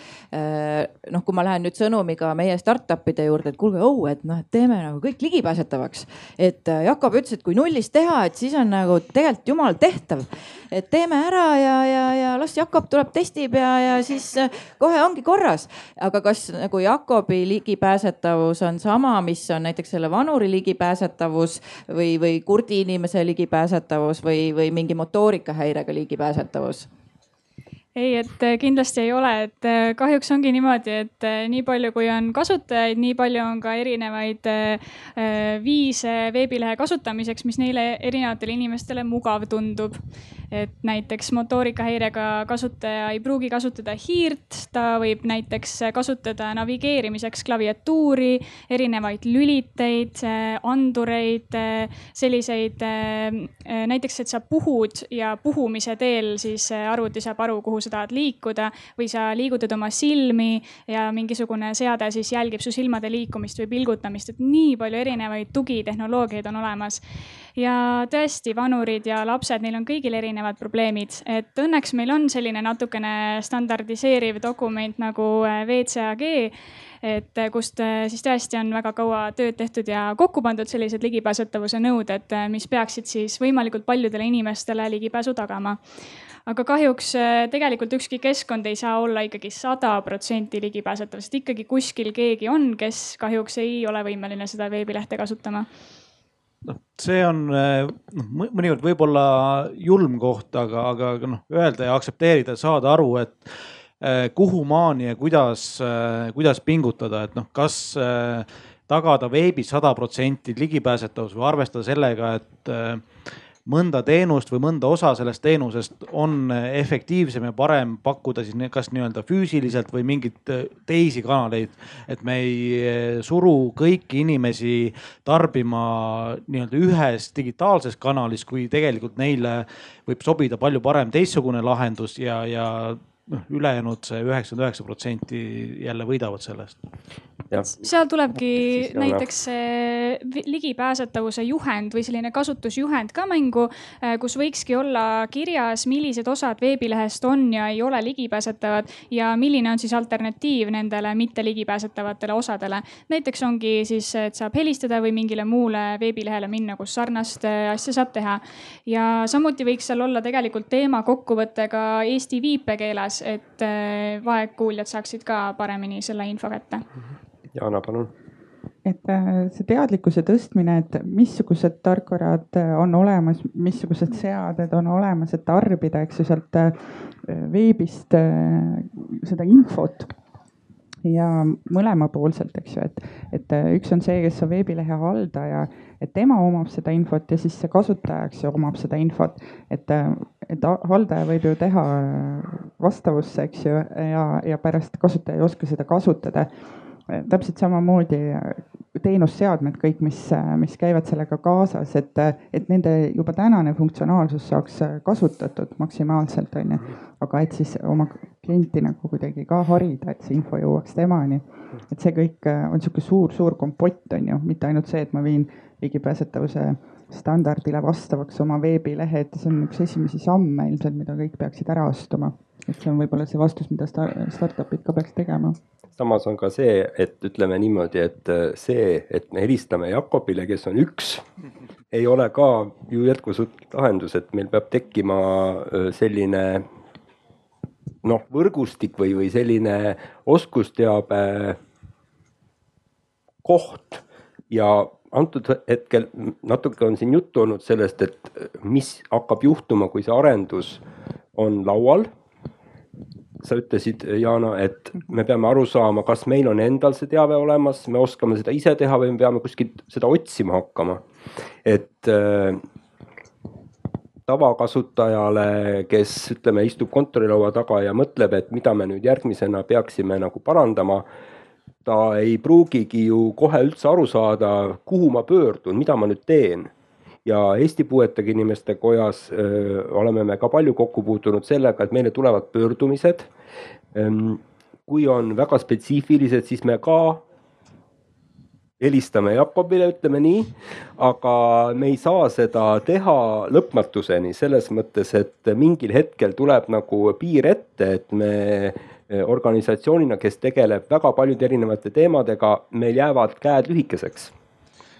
noh, kui ma lähen nüüd sõnumiga meie startup'ide juurde, et kuulge, oh, et noh, et teeme nagu kõik ligipääsetavaks. et äh, Jakob ütles, et kui nullist teha, et siis on nagu tegelikult jumal tehtav, et teeme ära ja, ja, ja las Jakob tuleb, testib ja, ja siis äh, kohe ongi korras. aga kas nagu Jakobi ligipääsetavus on sama, mis on näiteks selle vanuri ligipääsetavus? Ligipääsetavus või, või kurdi inimese ligipääsetavus või, või mingi motoorikahäirega ligipääsetavus? Ei, et äh, kindlasti ei ole, et äh, kahjuks ongi niimoodi, et äh, nii palju, kui on kasutajaid, nii palju on ka erinevaid viise veebilehe kasutamiseks, mis neile erinevatele inimestele mugav tundub. et näiteks motoorikahäirega kasutaja ei pruugi kasutada hiirt, ta võib näiteks kasutada navigeerimiseks klaviatuuri, erinevaid lüliteid, andureid, selliseid näiteks, et sa puhud ja puhumise teel siis arvuti saab aru, kuhu sa tahad liikuda või sa liigutad oma silmi ja mingisugune seade siis jälgib su silmade liikumist või pilgutamist, et nii palju erinevaid tugitehnoloogiaid on olemas. ja tõesti, vanurid ja lapsed, neil on kõigil erinevad probleemid, et õnneks meil on selline natukene standardiseeriv dokument nagu äh, WCAG et äh, kust äh, siis tõesti on väga kaua tööd tehtud ja kokku pandud sellised ligipääsetavuse nõuded, mis peaksid siis võimalikult paljudele inimestele ligipääsu tagama aga kahjuks äh, tegelikult ükski keskkond ei saa olla ikkagi sada protsenti ligipääsetav, sest ikkagi kuskil keegi on, kes kahjuks ei ole võimeline seda veebilehte kasutama. Noh, see on äh, noh, mõnikord võib-olla julm koht, aga, aga noh, öelda ja aktsepteerida, saada aru, et eh, kuhumaani ja kuidas eh,, kuidas pingutada, et noh, kas eh, tagada veebis sada protsenti ligipääsetavus või arvestada sellega, et mõnda teenust või mõnda osa sellest teenusest on efektiivsem ja parem pakkuda siis kas nii-öelda füüsiliselt või mingeid äh, teisi kanaleid. et me ei äh, suru kõiki inimesi tarbima nii-öelda ühes digitaalses kanalis, kui tegelikult neile võib sobida palju parem teistsugune lahendus ja, ja noh, ülejäänud see üheksakümmend üheksa protsenti jälle võidavad sellest. seal tulebki näiteks see ligipääsetavuse juhend või selline kasutusjuhend ka mängu, kus võikski olla kirjas, millised osad veebilehest on ja ei ole ligipääsetavad ja milline on siis alternatiiv nendele mitte ligipääsetavatele osadele. näiteks ongi siis, et saab helistada või mingile muule veebilehele minna, kus sarnast äh, asja saab teha. ja samuti võiks seal olla tegelikult teema kokkuvõte ka eesti viipekeeles, et äh, vaegkuuljad saaksid ka paremini selle info kätte Jana, palun. et äh, see teadlikkuse tõstmine, et missugused tarkvarad äh, on olemas, missugused seaded on olemas, et tarbida, eks ju, sealt veebist seda infot ja mõlemapoolselt, eks ju, et, et üks on see, kes on veebilehe haldaja, et tema omab seda infot ja siis see kasutaja, eks ju, omab seda infot. et, et haldaja võib ju teha vastavusse, eks ju, ja, ja pärast kasutaja ei oska seda kasutada täpselt samamoodi teenusseadmed, kõik, mis, mis käivad sellega kaasas, et, et nende juba tänane funktsionaalsus saaks kasutatud maksimaalselt, on ju. aga et siis oma klienti nagu kuidagi ka harida, et see info jõuaks temani. et see kõik on sihuke suur-suur kompott, on ju, mitte ainult see, et ma viin ligipääsetavuse standardile vastavaks oma veebilehe, et see on üks esimesi samme ilmselt, mida kõik peaksid ära astuma. et see on võib-olla see vastus, mida startup'id ka peaks tegema samas on ka see, et ütleme niimoodi, et äh, see, et me helistame Jakobile, kes on üks, *laughs* ei ole ka ju jätkusuutlik lahendus, et meil peab tekkima äh, selline noh, võrgustik või, või selline oskusteabe koht. Ja antud hetkel natuke on siin juttu olnud sellest, et mis hakkab juhtuma, kui see arendus on laual sa ütlesid, Jana, et me peame aru saama, kas meil on endal see teave olemas, me oskame seda ise teha või me peame kuskilt seda otsima hakkama. et äh, tavakasutajale, kes ütleme, istub kontorilaua taga ja mõtleb, et mida me nüüd järgmisena peaksime nagu parandama. ta ei pruugigi ju kohe üldse aru saada, kuhu ma pöördun, mida ma nüüd teen ja Eesti Puuetega Inimeste Kojas öö, oleme me ka palju kokku puutunud sellega, et meile tulevad pöördumised. kui on väga spetsiifilised, siis me ka helistame Jakobile, ütleme nii, aga me ei saa seda teha lõpmatuseni selles mõttes, et mingil hetkel tuleb nagu piir ette, et me organisatsioonina, kes tegeleb väga paljude erinevate teemadega, meil jäävad käed lühikeseks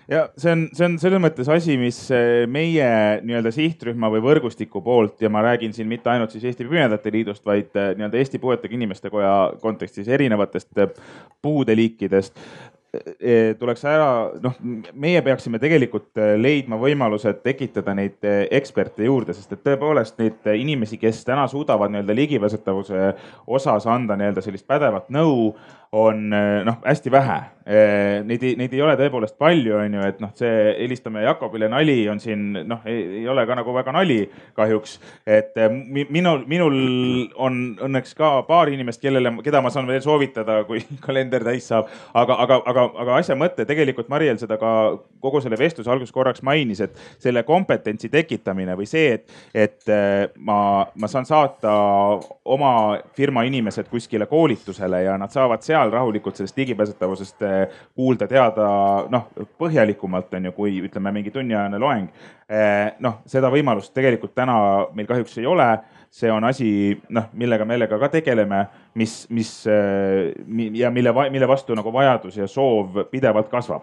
ja see on, see on selles mõttes asi, mis eh, meie nii-öelda sihtrühma või võrgustiku poolt ja ma räägin siin mitte ainult siis Eesti Pimedate Liidust, vaid eh, nii-öelda Eesti Puuetega Inimeste Koja kontekstis erinevatest eh, puudeliikidest tuleks ära, noh, meie peaksime tegelikult leidma võimaluse tekitada neid eksperte juurde, sest et tõepoolest neid inimesi, kes täna suudavad nii-öelda ligipääsetavuse osas anda nii-öelda sellist pädevat nõu, on noh, hästi vähe neid ei, neid ei ole tõepoolest palju, on ju, et noh, see helistame Jakobile nali on siin noh, ei ole ka nagu väga nali kahjuks. et minul, minul on õnneks ka paar inimest, kellele, keda ma saan veel soovitada, kui *laughs* kalender täis saab. aga, aga, aga, aga asja mõte tegelikult Mariel seda ka kogu selle vestluse alguses korraks mainis, et selle kompetentsi tekitamine või see, et, et eh, ma, ma saan saata oma firma inimesed kuskile koolitusele ja nad saavad seal rahulikult sellest ligipääsetavusest kuulda, teada noh, põhjalikumalt on ju, kui ütleme, mingi tunniajane loeng. Eh, noh, seda võimalust tegelikult täna meil kahjuks ei ole. See on asi, noh, millega me sellega ka tegeleme, mis, mis eh, ja mille, mille vastu nagu vajadus ja soov pidevalt kasvab.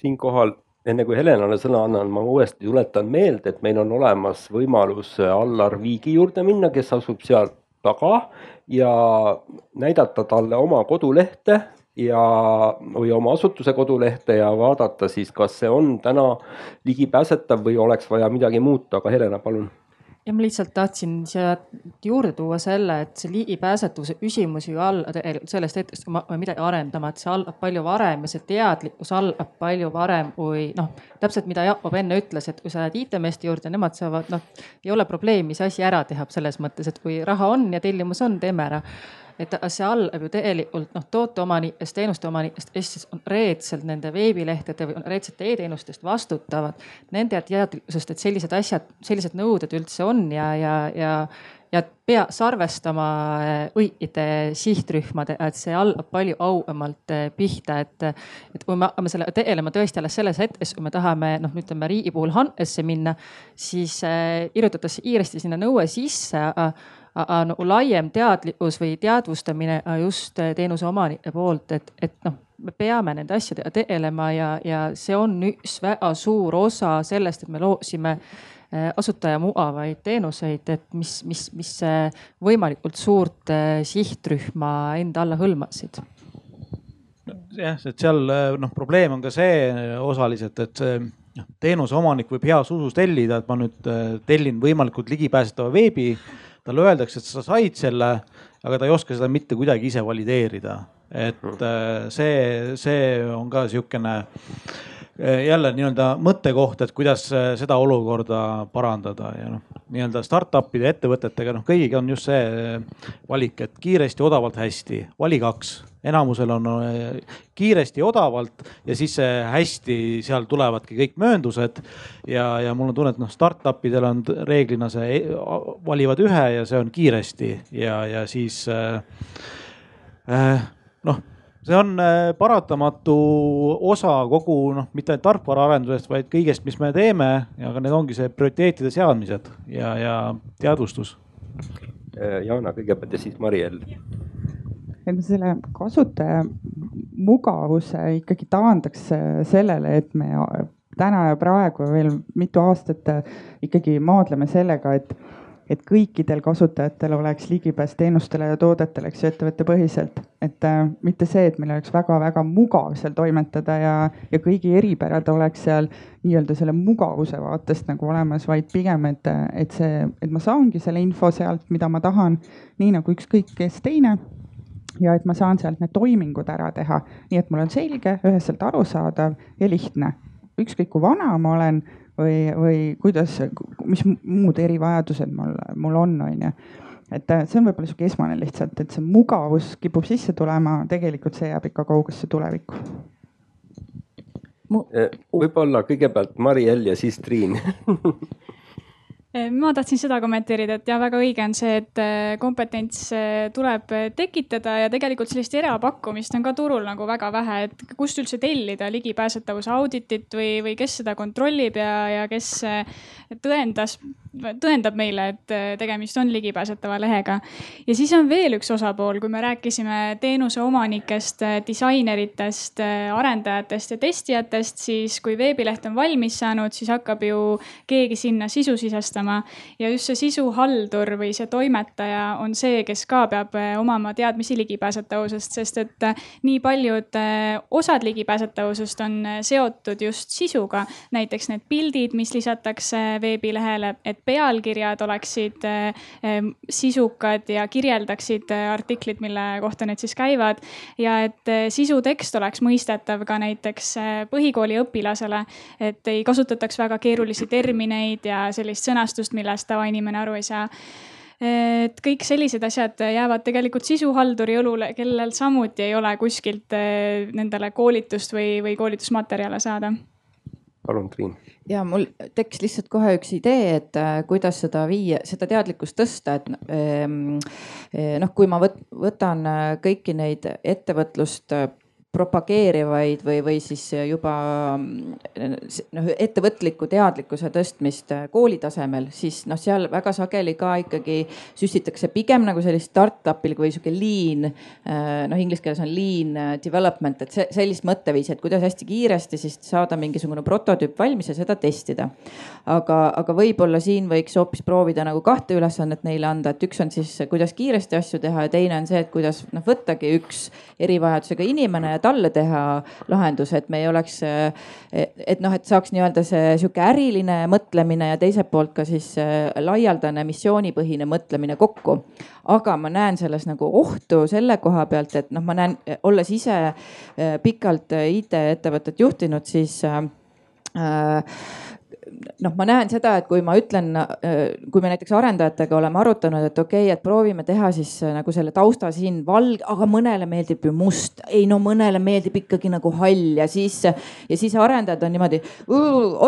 siinkohal enne kui Helenale sõna annan, ma uuesti tuletan meelde, et meil on olemas võimalus Allar Viigi juurde minna, kes asub seal taga ja näidata talle oma kodulehte ja, või oma asutuse kodulehte ja vaadata siis, kas see on täna ligipääsetav või oleks vaja midagi muuta, aga Helena, palun ja ma lihtsalt tahtsin siia juurde tuua selle, et see ligipääsetavuse küsimus ju all tegelikult sellest hetkest, kui me midagi arendame, et see algab palju varem ja see teadlikkus algab palju varem kui noh, täpselt mida Jakob enne ütles, et kui sa lähed IT-meeste juurde, nemad saavad noh, ei ole probleemi, mis asi ära teha selles mõttes, et kui raha on ja tellimus on, teeme ära et see algab ju tegelikult noh, tooteomanikest, teenuste omanikest, kes siis on reedselt nende veebilehtede või reedsete e-teenustest vastutavad. Nende teadlikkusest, et sellised asjad, sellised nõuded üldse on ja, ja, ja ja peaks arvestama õigete sihtrühmade, et see algab palju auamalt pihta, et, et kui me hakkame selle tegelema tõesti alles selles hetkes, kui me tahame noh, ütleme riigi puhul hankesse minna, siis kirjutatakse kiiresti sinna nõue sisse nagu laiem teadlikkus või teadvustamine just teenuse omanike poolt, et, et noh, me peame nende asjadega tegelema ja, ja see on üks väga suur osa sellest, et me loosime äh, asutaja mugavaid teenuseid, et mis, mis, mis võimalikult suurt sihtrühma enda alla hõlmasid. Jah, et seal noh, probleem on ka see osaliselt, et noh, teenuse omanik võib heas usus tellida, et ma nüüd tellin võimalikult ligipääsetava veebi talle öeldakse, et sa said selle, aga ta ei oska seda mitte kuidagi ise valideerida. et hmm. äh, see, see on ka sihukene jälle nii-öelda mõttekoht, et kuidas äh, seda olukorda parandada ja noh, nii-öelda startup'ide ettevõtetega, noh kõigiga on just see valik, et kiiresti, odavalt, hästi, vali kaks. Enamusel on kiiresti, odavalt ja siis hästi, seal tulevadki kõik mööndused. ja, ja mul on tunne, et noh, startup idel on reeglina see, valivad ühe ja see on kiiresti. Ja, ja siis äh, äh, noh see on äh, paratamatu osa kogu noh, mitte ainult tarkvaraarendusest, vaid kõigest, mis me teeme, aga need ongi see prioriteetide seadmised ja, ja teadvustus. Jaana kõigepealt ja siis Mariel et selle kasutaja mugavuse ikkagi taandaks sellele, et me täna ja praegu veel mitu aastat ikkagi maadleme sellega, et et kõikidel kasutajatel oleks ligipääs teenustele ja toodetele, eks ju, ettevõttepõhiselt. et äh, mitte see, et meil oleks väga-väga mugav seal toimetada ja, ja kõigi eripärad oleks seal nii-öelda selle mugavuse vaatest nagu olemas, vaid pigem, et, et see, et ma saangi selle info sealt, mida ma tahan, nii nagu ükskõik kes teine ja et ma saan sealt need toimingud ära teha, nii et mul on selge, üheselt arusaadav ja lihtne. ükskõik kui vana ma olen või, või kuidas, mis muud erivajadused mul, mul on, on ju. et äh, see on võib-olla sihuke esmane lihtsalt, et see mugavus kipub sisse tulema, tegelikult see jääb ikka kaugesse tulevikku. Äh, võib-olla kõigepealt Mari-Ell ja siis Triin Eh, *laughs* ma tahtsin seda kommenteerida, et jah, väga õige on see, et eh, kompetents eh, tuleb tekitada ja tegelikult sellist erapakkumist on ka turul nagu väga vähe, et kust üldse tellida ligipääsetavuse auditit või, või kes seda kontrollib ja, ja kes tõendas, tõendab meile, et tegemist on ligipääsetava lehega. ja siis on veel üks osapool, kui me rääkisime teenuse omanikest, disaineritest, arendajatest ja testijatest, siis kui veebileht on valmis saanud, siis hakkab ju keegi sinna sisu sisestama tegema. ja just see sisuhaldur või see toimetaja on see, kes ka peab eh, omama teadmisi ligipääsetavusest, sest et eh, nii paljud eh, osad ligipääsetavusest on seotud just sisuga. näiteks need pildid, mis lisatakse veebilehele, et pealkirjad oleksid sisukad ja kirjeldaksid artiklit, mille kohta need siis käivad. ja et sisutekst oleks mõistetav ka näiteks põhikooli õpilasele, et ei kasutataks väga keerulisi termineid ja sellist sõnastust sõnastust, millest tavainimene aru ei saa et kõik sellised asjad jäävad tegelikult sisuhalduri õlule, kellel samuti ei ole kuskilt eh, nendele koolitust või, või koolitusmaterjale saada. palun, Triin. ja mul tekkis lihtsalt kohe üks idee, et äh, kuidas seda viia, seda teadlikkust tõsta, et ähm, noh, kui ma võtan kõiki neid ettevõtlust propageerivaid või, või siis juba noh, ettevõtliku teadlikkuse tõstmist kooli tasemel, siis noh, seal väga sageli ka ikkagi süstitakse pigem nagu sellist startup'il või sihuke lean, noh inglise keeles on lean development, et see sellist mõtteviisi, et kuidas hästi kiiresti siis saada mingisugune prototüüp valmis ja seda testida. aga, aga võib-olla siin võiks hoopis proovida nagu kahte ülesannet neile anda, et üks on siis, kuidas kiiresti asju teha ja teine on see, et kuidas noh, võttagi üks erivajadusega inimene ja talle teha lahenduse, et me ei oleks, et noh, et saaks nii-öelda see sihuke äriline mõtlemine ja teiselt poolt ka siis äh, laialdane missioonipõhine mõtlemine kokku. aga ma näen selles nagu ohtu selle koha pealt, et noh, ma näen, olles ise äh, pikalt IT-ettevõtet juhtinud, siis äh, noh, ma näen seda, et kui ma ütlen, kui me näiteks arendajatega oleme arutanud, et okei okay,, et proovime teha siis nagu selle tausta siin valge, aga mõnele meeldib ju must. ei no mõnele meeldib ikkagi nagu hall ja siis, ja siis arendajad on niimoodi,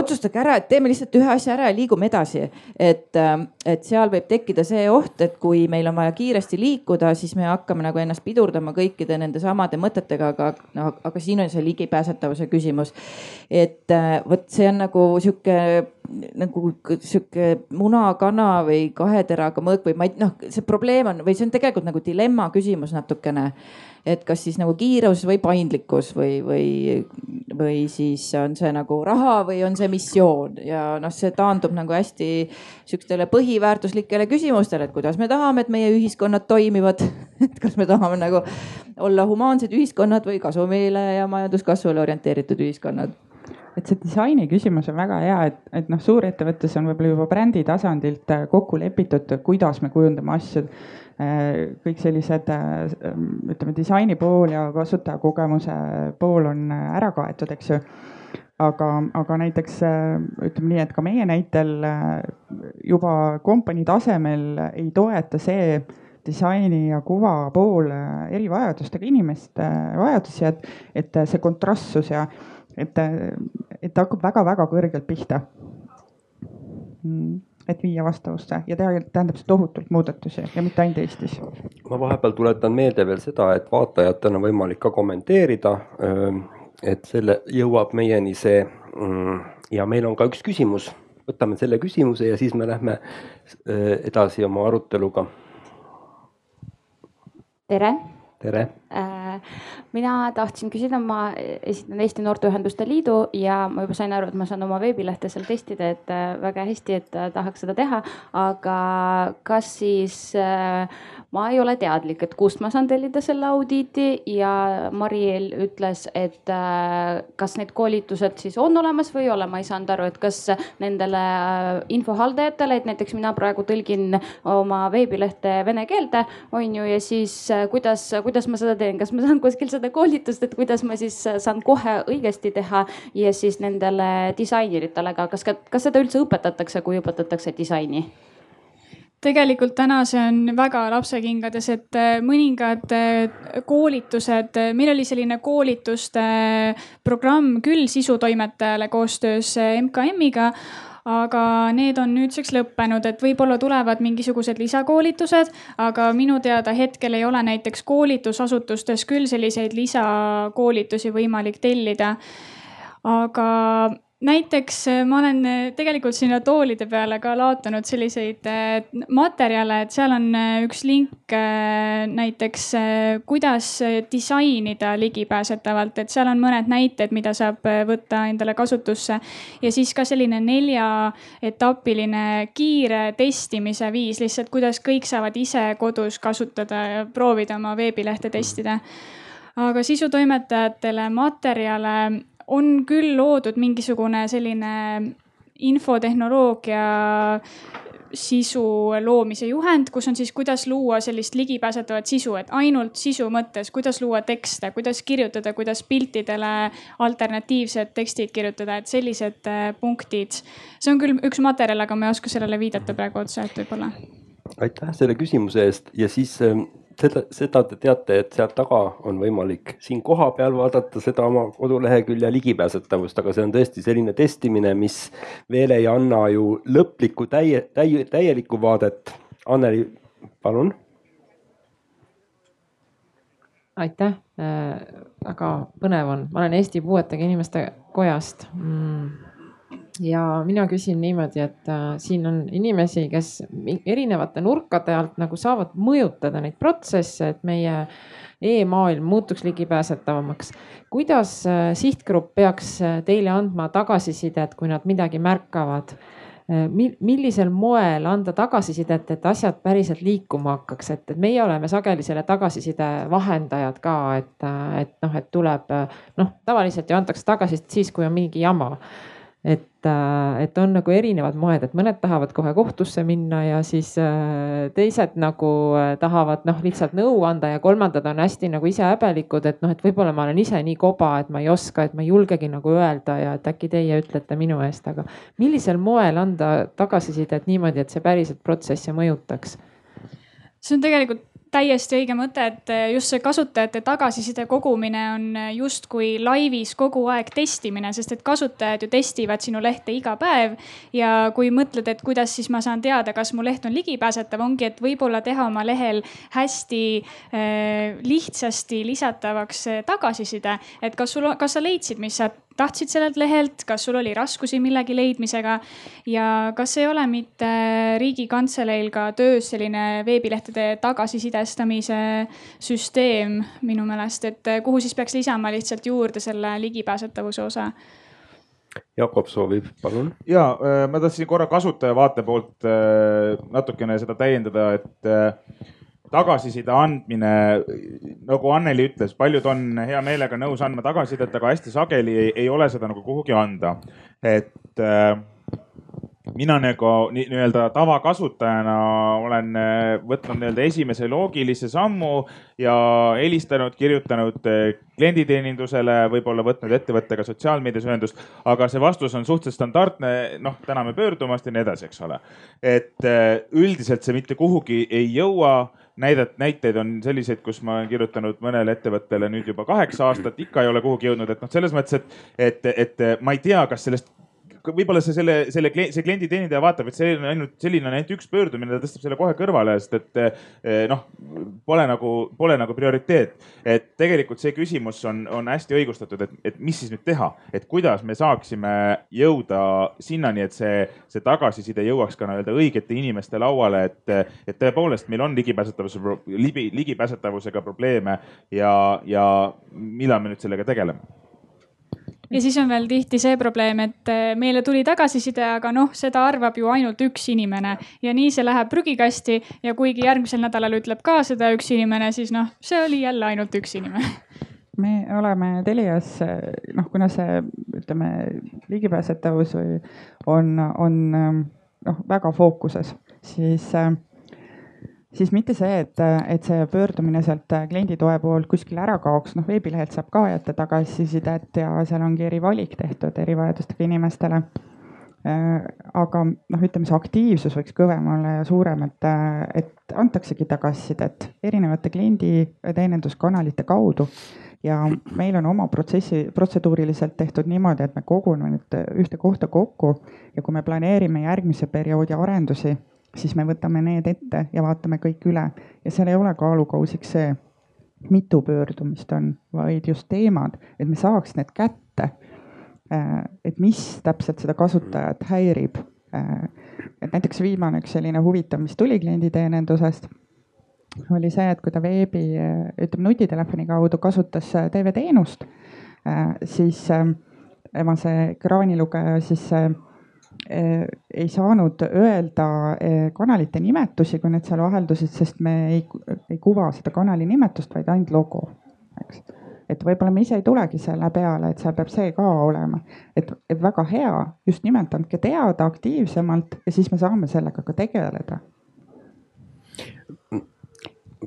otsustage ära, et teeme lihtsalt ühe asja ära ja liigume edasi. et, et seal võib tekkida see oht, et kui meil on vaja kiiresti liikuda, siis me hakkame nagu ennast pidurdama kõikide nende samade mõtetega, aga no,, aga siin on see ligipääsetavuse küsimus. et vot see on nagu sihuke nagu sihuke muna-kana või kahe teraga mõõk või ma ei noh, see probleem on või see on tegelikult nagu dilemma küsimus natukene. et kas siis nagu kiirus või paindlikkus või, või, või siis on see nagu raha või on see missioon. Ja noh, see taandub nagu hästi sihukestele põhiväärtuslikele küsimustele, et kuidas me tahame, et meie ühiskonnad toimivad. *laughs* Et kas me tahame nagu olla humaansed ühiskonnad või kasumile ja majanduskasvule orienteeritud ühiskonnad et see disaini küsimus on väga hea, et, et noh, suurettevõttes on võib-olla juba brändi tasandilt äh, kokku lepitud, kuidas me kujundame asju. Äh, kõik sellised äh, ütleme, disaini pool ja kasutajakogemuse pool on ära kaetud, eks ju aga, aga näiteks ütleme nii, et ka meie näitel juba kompanii tasemel ei toeta see disaini ja kuva pool erivajadustega inimeste vajadusi, et, et see kontrastsus ja et, et ta hakkab väga-väga kõrgelt pihta. Et viia vastavusse ja tegelikult tähendab see tohutult muudatusi ja mitte ainult Eestis. ma vahepeal tuletan meelde veel seda, et vaatajatel on võimalik ka kommenteerida. et selle jõuab meieni see ja meil on ka üks küsimus, võtame selle küsimuse ja siis me lähme edasi oma aruteluga. tere tere! Äh, mina tahtsin küsida, ma esindan Eesti Noorteühenduste Liidu ja ma juba sain aru, et ma saan oma veebilehte seal testida, et äh, väga hästi, et äh, tahaks seda teha. aga kas siis ma ei ole teadlik, et kust ma saan tellida selle audiiti ja Mariel ütles, et kas need koolitused siis on olemas või ei ole, ma ei saanud aru, et kas nendele infohaldajatele, et näiteks mina praegu tõlgin oma veebilehte vene keelde, on ju, ja siis kuidas, kuidas ma seda teen, kas ma saan kuskil seda koolitust, et kuidas ma siis saan kohe õigesti teha ja siis nendele disaineritele ka, kas, kas seda üldse õpetatakse, kui õpetatakse disaini? tegelikult täna see on väga lapsekingades, et äh, mõningad äh, koolitused, meil oli selline koolituste programm küll sisutoimetajale koostöös MKM-iga aga need on nüüdseks lõppenud, et võib-olla tulevad mingisugused lisakoolitused, aga minu teada hetkel ei ole näiteks koolitusasutustes küll selliseid lisakoolitusi võimalik tellida. aga näiteks äh, ma olen äh, tegelikult sinna toolide peale ka laotanud selliseid äh, materjale, et seal on üks link näiteks, kuidas disainida ligipääsetavalt, et seal on mõned näited, mida saab võtta endale kasutusse. ja siis ka selline neljaetapiline kiire testimise viis, lihtsalt kuidas kõik saavad ise kodus kasutada ja proovida oma veebilehte testida aga sisutoimetajatele materjale on küll loodud mingisugune selline infotehnoloogia sisu loomise juhend, kus on siis, kuidas luua sellist ligipääsetavat sisu, et ainult sisu mõttes, kuidas luua tekste, kuidas kirjutada, kuidas piltidele alternatiivsed tekstid kirjutada, et sellised äh, punktid. see on küll üks materjal, aga ma ei oska sellele viidata praegu otse, et võib-olla. aitäh selle küsimuse eest ja siis ähm, seda, seda te teate, et sealt taga on võimalik siin kohapeal vaadata seda oma kodulehekülje ligipääsetavust, aga see on tõesti selline testimine, mis veel ei anna ju lõplikku täie, täie, täielikku vaadet. Anneli, palun. aitäh äh,, väga põnev on, ma olen Eesti Puuetega Inimeste Kojast mm ja mina küsin niimoodi, et äh, siin on inimesi, kes erinevate nurkade alt nagu saavad mõjutada neid protsesse, et meie e-maailm muutuks ligipääsetavamaks. kuidas äh, sihtgrupp peaks äh, teile andma tagasisidet, kui nad midagi märkavad? millisel moel anda tagasisidet, et asjad päriselt liikuma hakkaks, et, et meie oleme sageli selle tagasiside vahendajad ka, et, et noh, et tuleb noh, tavaliselt ju antakse tagasisidet siis, kui on mingi jama et, äh, et on nagu erinevad moed, et mõned tahavad kohe kohtusse minna ja siis äh, teised nagu äh, tahavad noh, lihtsalt nõu anda ja kolmandad on hästi nagu ise häbelikud, et noh, et võib-olla ma olen ise nii koba, et ma ei oska, et ma ei julgegi nagu öelda ja et äkki teie ütlete minu eest, aga millisel moel anda tagasisidet niimoodi, et see päriselt protsessi mõjutaks? see on tegelikult täiesti õige mõte, et eh, just see kasutajate tagasiside kogumine on eh, justkui laivis kogu aeg testimine, sest et kasutajad ju testivad sinu lehte iga päev. ja kui mõtled, et kuidas siis ma saan teada, kas mu leht on ligipääsetav, ongi, et võib-olla teha oma lehel hästi äh, lihtsasti lisatavaks tagasiside, et kas sul, kas sa leidsid, mis sa tahtsid sellelt lehelt, kas sul oli raskusi millegi leidmisega ja kas ei ole mitte riigikantseleil ka töös selline veebilehtede tagasisidestamise süsteem minu meelest, et kuhu siis peaks lisama lihtsalt juurde selle ligipääsetavuse osa? Jakob soovib, palun. ja äh, ma tahtsin korra kasutaja vaate poolt äh, natukene seda täiendada, et äh, tagasiside andmine, nagu Anneli ütles, paljud on hea meelega nõus andma tagasisidet, aga hästi sageli ei, ei ole seda nagu kuhugi anda. et äh, mina nagu nii-öelda tavakasutajana olen äh, võtnud nii-öelda esimese loogilise sammu ja helistanud, kirjutanud äh, klienditeenindusele, võib-olla võtnud ettevõttega sotsiaalmeedias ühendust, aga see vastus on suhteliselt standardne, noh, täname pöördumast ja nii edasi, eks ole. et äh, üldiselt see mitte kuhugi ei jõua näidet, näiteid on selliseid, kus ma olen kirjutanud mõnele ettevõttele nüüd juba kaheksa aastat, ikka ei ole kuhugi jõudnud, et noh, selles mõttes, et, et, et ma ei tea, kas sellest võib-olla see selle, selle, see klienditeenindaja vaatab, et see on ainult selline ainult üks pöördumine, ta tõstab selle kohe kõrvale, sest et eh, noh, pole nagu, pole nagu prioriteet. et tegelikult see küsimus on, on hästi õigustatud, et, et mis siis nüüd teha, et kuidas me saaksime jõuda sinnani, et see, see tagasiside jõuaks ka nii-öelda õigete inimeste lauale, et, et tõepoolest meil on ligipääsetavuse, ligipääsetavusega probleeme ja, ja millal me nüüd sellega tegeleme ja siis on veel tihti see probleem, et eh, meile tuli tagasiside, aga noh, seda arvab ju ainult üks inimene. Ja nii see läheb prügikasti ja kuigi järgmisel nädalal ütleb ka seda üks inimene, siis noh, see oli jälle ainult üks inimene. Me oleme Telias, noh, kuna see ütleme, ligipääsetavus on, on noh, väga fookuses, siis äh, siis mitte see, et, et see pöördumine sealt klienditoe poolt kuskile ära kaoks, noh veebilehelt saab ka jätta tagasisidet ja seal ongi erivalik tehtud erivajadustega inimestele. aga noh, ütleme see aktiivsus võiks kõvem olla ja suurem, et, et antaksegi tagasisidet erinevate klienditeeninduskanalite kaudu ja meil on oma protsessi, protseduuriliselt tehtud niimoodi, et me koguneme nüüd ühte kohta kokku ja kui me planeerime järgmise perioodi arendusi siis me võtame need ette ja vaatame kõik üle ja seal ei ole kaalukausiks see, mitu pöördumist on, vaid just teemad, et me saaks need kätte. Äh, et mis täpselt seda kasutajat häirib. Äh, et näiteks viimane üks selline huvitav, mis tuli klienditeenindusest, oli see, et kui ta veebi, ütleme nutitelefoni kaudu kasutas TV-teenust, äh, siis tema see ekraanilugeja siis ei saanud öelda eh, kanalite nimetusi, kui need seal vaheldusid, sest me ei, ei kuva seda kanali nimetust, vaid ainult logo, eks. et võib-olla me ise ei tulegi selle peale, et seal peab see ka olema, et väga hea, just nimelt andke teada aktiivsemalt ja siis me saame sellega ka tegeleda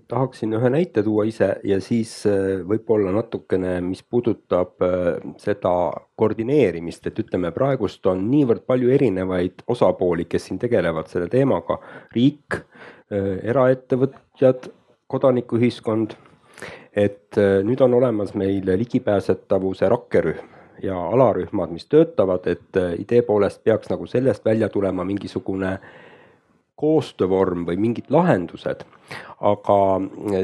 tahaksin ühe näite tuua ise ja siis äh, võib-olla natukene, mis puudutab äh, seda koordineerimist, et ütleme, praegust on niivõrd palju erinevaid osapooli, kes siin tegelevad selle teemaga. riik, äh, eraettevõtjad, kodanikuühiskond. et nüüd on olemas meil ligipääsetavuse rakkerühm ja alarühmad, mis töötavad, et idee poolest peaks nagu sellest välja tulema mingisugune koostöövorm või mingid lahendused. aga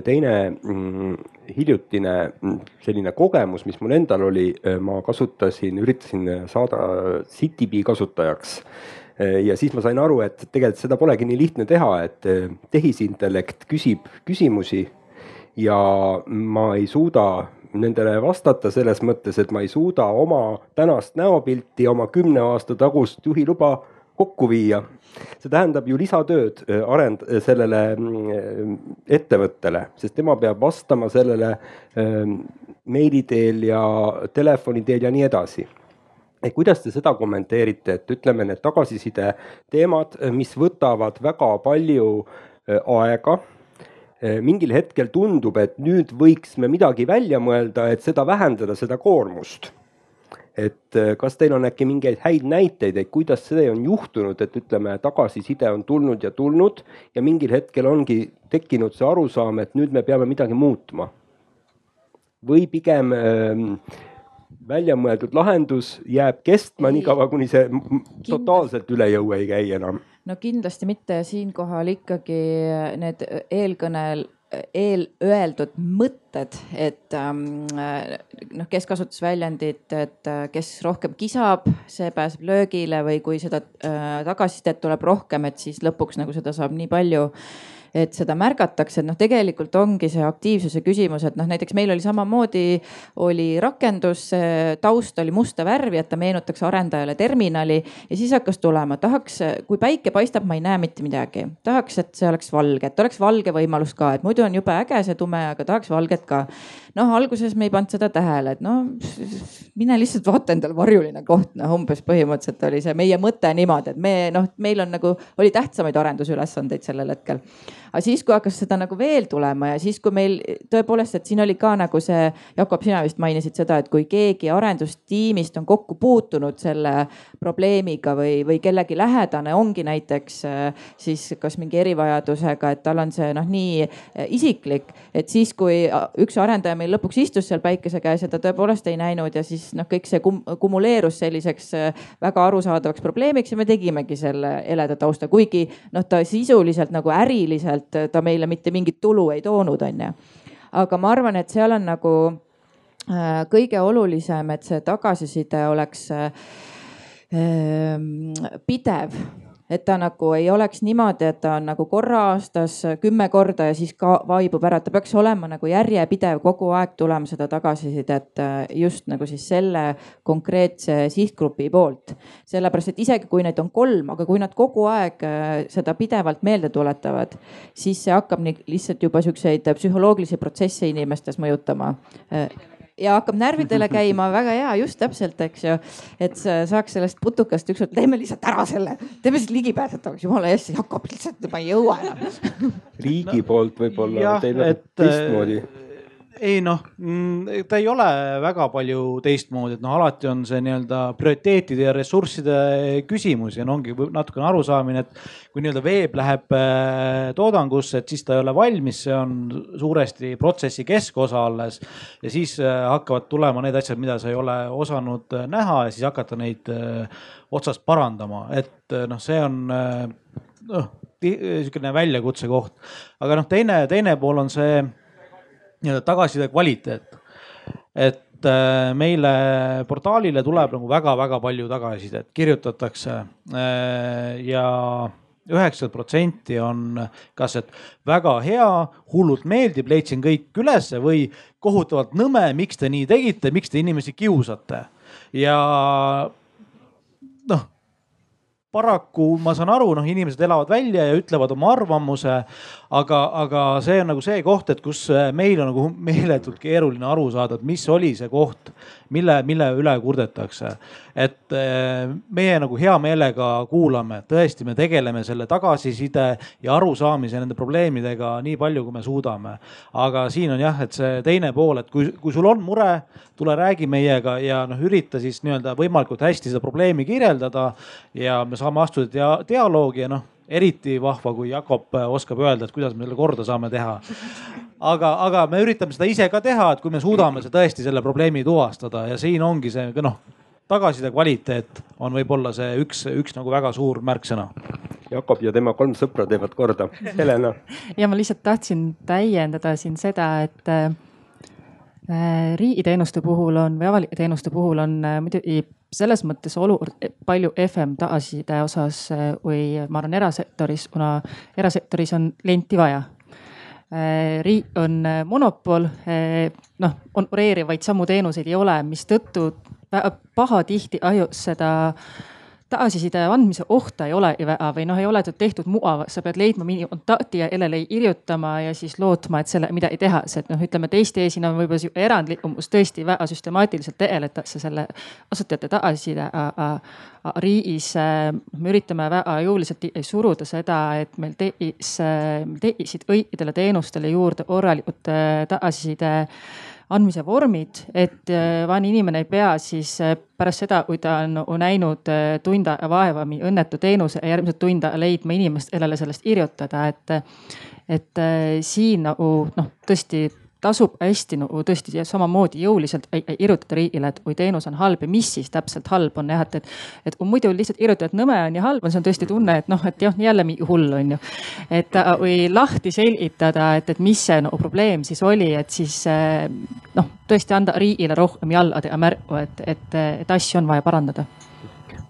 teine mm, hiljutine mm, selline kogemus, mis mul endal oli, äh, ma kasutasin, üritasin saada CityBee kasutajaks ja siis ma sain aru, et tegelikult seda polegi nii lihtne teha, et äh, tehisintellekt küsib küsimusi ja ma ei suuda nendele vastata selles mõttes, et ma ei suuda oma tänast näopilti, oma kümne aasta tagust juhiluba kokku viia. see tähendab ju lisatööd äh, arend-, äh, sellele mm, ettevõttele, sest tema peab vastama sellele ähm, meili teel ja telefoni teel ja nii edasi et kuidas te seda kommenteerite, et ütleme, need tagasiside teemad, mis võtavad väga palju äh, aega äh, mingil hetkel tundub, et nüüd võiks me midagi välja mõelda, et seda vähendada, seda koormust. Et äh, kas teil on äkki mingeid häid näiteid, et kuidas see on juhtunud, et ütleme, tagasiside on tulnud ja tulnud ja mingil hetkel ongi tekkinud see arusaam, et nüüd me peame midagi muutma. või pigem äh, väljamõeldud lahendus jääb kestma niikaua, kuni see totaalselt üle jõu ei käi enam. no kindlasti mitte, siinkohal ikkagi need eelkõnel eelöeldud mõtted, et ähm, noh, kes kasutas väljendit, et äh, kes rohkem kisab, see pääseb löögile või kui seda äh, tagasisidet tuleb rohkem, et siis lõpuks nagu seda saab nii palju et seda märgatakse, et noh, tegelikult ongi see aktiivsuse küsimus, et noh, näiteks meil oli samamoodi, oli rakendus, taust oli musta värvi, et ta meenutaks arendajale terminali ja siis hakkas tulema, tahaks, kui päike paistab, ma ei näe mitte midagi, tahaks, et see oleks valge, et oleks valge võimalus ka, et muidu on jube äge see tume, aga tahaks valget ka. noh, alguses me ei pannud seda tähele, et no mine lihtsalt vaata endale varjuline koht, noh umbes põhimõtteliselt oli see meie mõte niimoodi, et me noh, meil on nagu oli tähtsamaid arendusülesandeid sellel hetkel aga siis, kui hakkas seda nagu veel tulema ja siis, kui meil tõepoolest, et siin oli ka nagu see, Jakob, sina vist mainisid seda, et kui keegi arendustiimist on kokku puutunud selle probleemiga või, või kellegi lähedane ongi näiteks siis kas mingi erivajadusega, et tal on see noh, nii isiklik, et siis, kui üks arendaja meil lõpuks istus seal päikese käes ja ta tõepoolest ei näinud ja siis noh, kõik see kum kumuleerus selliseks väga arusaadavaks probleemiks ja me tegimegi selle heleda tausta, kuigi noh, ta sisuliselt nagu äriliselt et ta meile mitte mingit tulu ei toonud, onju. aga ma arvan, et seal on nagu äh, kõige olulisem, et see tagasiside oleks äh, pidev et ta nagu ei oleks niimoodi, et ta on nagu korra aastas kümme korda ja siis ka vaibub ära, ta peaks olema nagu järjepidev kogu aeg tulema seda tagasisidet äh, just nagu siis selle konkreetse sihtgrupi poolt. sellepärast, et isegi kui neid on kolm, aga kui nad kogu aeg äh, seda pidevalt meelde tuletavad, siis see hakkab nii lihtsalt juba siukseid psühholoogilisi protsesse inimestes mõjutama äh, ja hakkab närvidele käima, väga hea, just täpselt, eks ju. et saaks sellest putukast ükskord, teeme lihtsalt ära selle, teeme siis ligipääsetavaks, jumala eest, Jakob lihtsalt ma ei jõua enam. riigi poolt võib-olla teeme teistmoodi ei noh, mm, ta ei ole väga palju teistmoodi, et noh, alati on see nii-öelda prioriteetide ja ressursside küsimus ja no ongi natukene arusaamine, et kui nii-öelda veeb läheb äh, toodangusse, et siis ta ei ole valmis, see on suuresti protsessi keskosa alles. ja siis äh, hakkavad tulema need asjad, mida sa ei ole osanud äh, näha ja siis hakata neid otsast parandama, et noh, see on noh, niisugune väljakutse koht. aga noh, teine, teine pool on see nii-öelda tagasiside kvaliteet. et äh, meile portaalile tuleb nagu väga-väga palju tagasisidet, kirjutatakse äh, ja üheksakümmend protsenti on kas, et väga hea, hullult meeldib, leidsin kõik ülesse või kohutavalt nõme, miks te nii tegite, miks te inimesi kiusate. ja noh, paraku ma saan aru, noh, inimesed elavad välja ja ütlevad oma arvamuse aga, aga see on nagu see koht, et kus äh, meil on nagu *laughs* meeletult keeruline aru saada, et mis oli see koht, mille, mille üle kurdetakse. et äh, meie nagu hea meelega kuulame, tõesti, me tegeleme selle tagasiside ja arusaamise nende probleemidega nii palju, kui me suudame. aga siin on jah, et see teine pool, et kui, kui sul on mure, tule räägi meiega ja noh, ürita siis nii-öelda võimalikult hästi seda probleemi kirjeldada ja me saame astuda dia dialoogi ja noh eriti vahva, kui Jakob äh, oskab öelda, et kuidas me selle korda saame teha. aga, aga me üritame seda ise ka teha, et kui me suudame see tõesti selle probleemi tuvastada ja siin ongi see noh, tagasiside kvaliteet on võib-olla see üks, üks nagu väga suur märksõna. Jakob ja tema kolm sõpra teevad korda. Helena. ja ma lihtsalt tahtsin täiendada siin seda, et äh, riigiteenuste puhul on või avalike teenuste puhul on äh, muidugi selles mõttes olukord palju FM tagasiside osas kui äh, ma arvan erasektoris, kuna erasektoris on klienti vaja. Äh, riik on äh, monopol, noh, honoreerivaid samu teenuseid ei ole, mistõttu pahatihti ahjus seda tagasiside andmise ohta ei ole või noh, ei ole tehtud mugav, sa pead leidma mingi kontakti ja kellele kirjutama ja siis lootma, et selle midagi tehakse, et noh, ütleme teiste ees siin on võib-olla sihuke erandlikum, kus tõesti väga süstemaatiliselt tegeletakse selle asutajate tagasiside riigis. me üritame väga jõuliselt suruda seda, et meil tekkis, tekkisid kõikidele teenustele juurde korralikud tagasiside andmise vormid, et äh, vaene inimene ei pea siis äh, pärast seda, kui ta on näinud äh, tund aega vaeva õnnetu teenuse järgmised tund leidma inimest, kellele sellest kirjutada, et. et siin nagu noh, tõesti tasub hästi nagu tõesti samamoodi jõuliselt irjutada riigile, et kui teenus on halb ja mis siis täpselt halb on jah, et, et. et kui muidu lihtsalt irjutada, et nõme on ja halb on, see on tõesti tunne, et noh, et jah, jälle hull on ju. et või lahti selgitada, et, et mis see no, probleem siis oli, et siis noh, tõesti anda riigile rohkem jalad ja märku, et, et, et asju on vaja parandada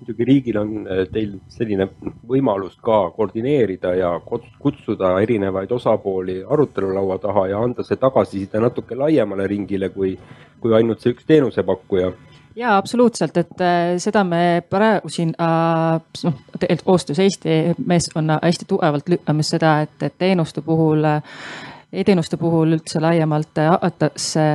muidugi riigil on eh, teil selline võimalus ka koordineerida ja kutsuda erinevaid osapooli arutelulaua taha ja anda see tagasiside natuke laiemale ringile kui, kui ainult see üks teenusepakkuja. Ja absoluutselt, et äh, seda me praegu siin äh, noh, tegelikult koostöös Eesti meeskonna hästi tugevalt lükkame seda, et, et teenuste puhul äh, e-teenuste puhul üldse laiemalt hakatakse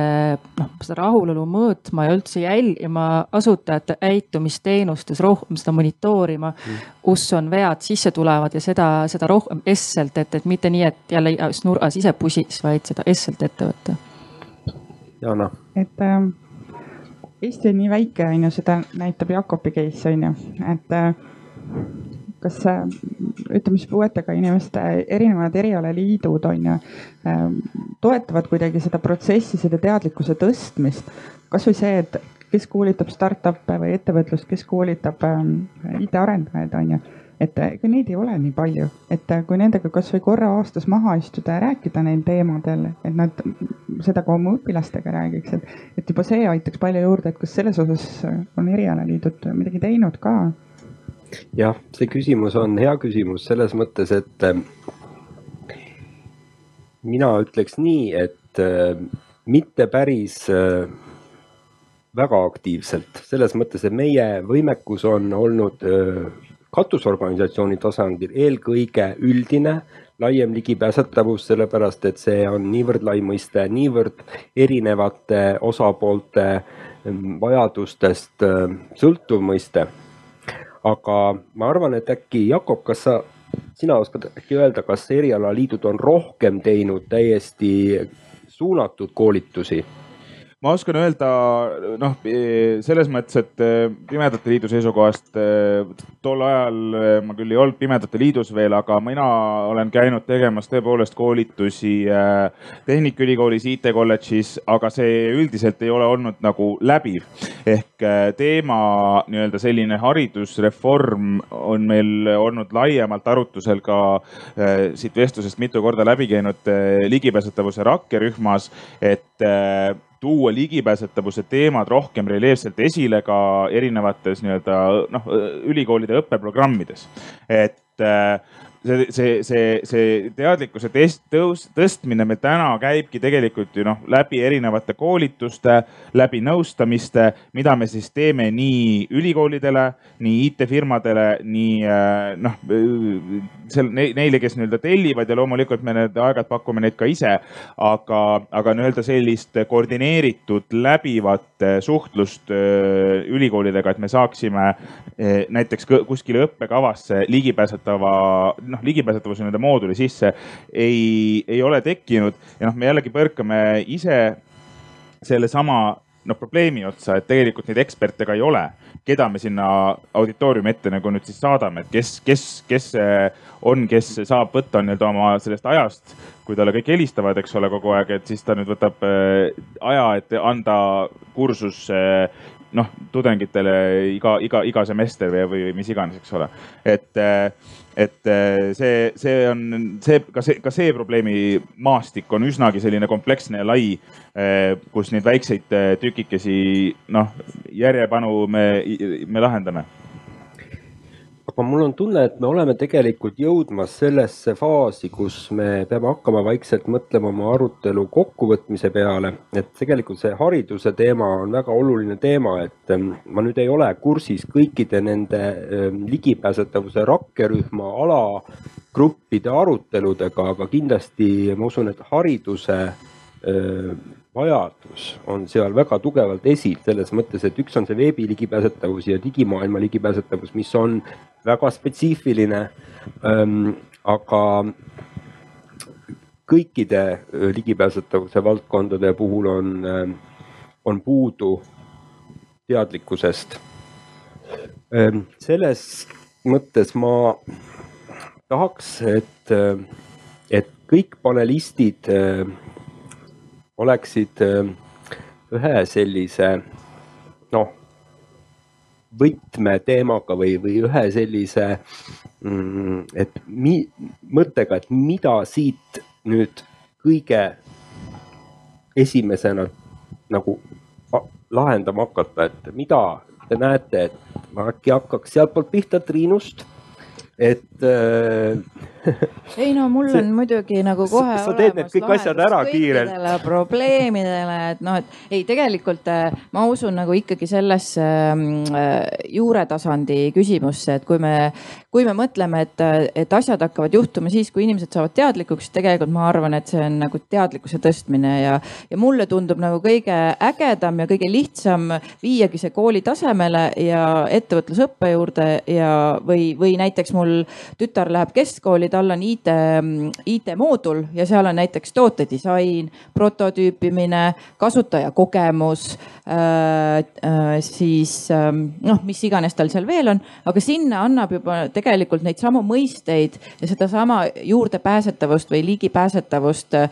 noh, seda rahulolu mõõtma ja üldse jälgima asutajate käitumist teenustes, rohkem seda monitoorima mm.. kus on vead sisse tulevad ja seda, seda rohkem keskselt, et, et mitte nii, et jälle igas nurgas ise pusiks, vaid seda keskselt ette võtta. Jana. et äh, Eesti on nii väike, on ju, seda näitab Jakobi case on ju, et äh, kas ütleme siis puuetega inimeste erinevad erialaliidud on ju, ähm, toetavad kuidagi seda protsessi, selle teadlikkuse tõstmist. kasvõi see, et kes koolitab startup'e või ettevõtlust, kes koolitab ähm, IT-arendajaid on ju et ega neid ei ole nii palju, et kui nendega kasvõi korra aastas maha istuda ja rääkida neil teemadel, et nad seda ka oma õpilastega räägiks, et, et juba see aitaks palju juurde, et kas selles osas on erialaliidud midagi teinud ka jah, see küsimus on hea küsimus selles mõttes, et äh, mina ütleks nii, et äh, mitte päris äh, väga aktiivselt, selles mõttes, et meie võimekus on olnud katusorganisatsiooni tasandil eelkõige üldine, laiem ligipääsetavus, sellepärast et see on niivõrd lai mõiste, niivõrd erinevate osapoolte vajadustest sõltuv mõiste aga ma arvan, et äkki Jakob, kas sa, sina oskad äkki öelda, kas erialaliidud on rohkem teinud täiesti suunatud koolitusi ma oskan öelda noh, selles mõttes, et eh, Pimedate Liidu seisukohast eh, tol ajal ma küll ei olnud Pimedate Liidus veel, aga mina olen käinud tegemas tõepoolest koolitusi Tehnikaülikoolis, IT-kolledžis, aga see üldiselt ei ole olnud nagu läbiv. ehk teema nii-öelda selline haridusreform on meil olnud laiemalt arutusel ka siit vestlusest mitu korda läbi käinud ligipääsetavuse rakkerühmas, et tuua ligipääsetavuse teemad rohkem reljeefselt esile ka erinevates nii-öelda noh, ülikoolide õppeprogrammides. et äh, see, see, see, see teadlikkuse test, tõus, tõstmine meil täna käibki tegelikult ju noh, läbi erinevate koolituste, läbi nõustamiste, mida me siis teeme nii ülikoolidele, nii IT-firmadele, nii äh, noh, seal neile, kes nii-öelda tellivad ja loomulikult me need aeg-ajalt pakume neid ka ise. aga, aga nii-öelda sellist koordineeritud läbivat suhtlust äh, ülikoolidega, et me saaksime äh, näiteks kuskile õppekavasse ligipääsetava noh, ligipääsetavuse nii-öelda mooduli sisse ei, ei ole tekkinud. Ja noh, me jällegi põrkame ise sellesama noh probleemi otsa, et tegelikult neid eksperte ka ei ole, keda me sinna auditooriumi ette nagu nüüd siis saadame, et kes, kes, kes on, kes saab võtta nii-öelda oma sellest ajast, kui talle kõik helistavad, eks ole, kogu aeg, et siis ta nüüd võtab äh, aja, et anda kursus äh, noh, tudengitele iga, iga, iga semester või, või mis iganes, eks ole. et, et see, see on see, ka see, ka see probleemimaastik on üsnagi selline kompleksne ja lai, kus neid väikseid tükikesi noh, järjepanu me, me lahendame aga mul on tunne, et me oleme tegelikult jõudmas sellesse faasi, kus me peame hakkama vaikselt mõtlema oma arutelu kokkuvõtmise peale. et tegelikult see hariduse teema on väga oluline teema, et ähm, ma nüüd ei ole kursis kõikide nende ähm, ligipääsetavuse rakkerühma alagruppide aruteludega, aga kindlasti ma usun, et hariduse äh, vajadus on seal väga tugevalt esil, selles mõttes, et üks on see veebi ligipääsetavus ja digimaailma ligipääsetavus, mis on väga spetsiifiline ähm,. aga kõikide ligipääsetavuse valdkondade puhul on ähm,, on puudu teadlikkusest ähm,. selles mõttes ma tahaks, et, äh, et kõik panelistid äh, oleksid äh, ühe sellise noh, võtmeteemaga või, või ühe sellise, mm, et mi, mõttega, et mida siit nüüd kõige esimesena nagu lahendama hakata, et mida te näete, et ma äkki hakkaks sealtpoolt pihta Triinust et äh, *laughs* ei no mul see, on muidugi nagu kohe sa teed need kõik asjad ära kiirelt. *laughs* probleemidele, et noh, et ei, tegelikult äh, ma usun nagu ikkagi sellesse mm, äh, juuretasandi küsimusse, et kui me, kui me mõtleme, et, et asjad hakkavad juhtuma siis, kui inimesed saavad teadlikuks, tegelikult ma arvan, et see on nagu teadlikkuse tõstmine ja, ja mulle tundub nagu kõige ägedam ja kõige lihtsam viiagi see kooli tasemele ja ettevõtlusõppe juurde ja, või, või näiteks mul tütar läheb keskkooli, tal on IT, IT-moodul ja seal on näiteks tootedisain, prototüüpimine, kasutajakogemus äh,, äh, siis äh, noh, mis iganes tal seal veel on, aga sinna annab juba tegelikult neid samu mõisteid ja sedasama juurdepääsetavust või ligipääsetavust äh,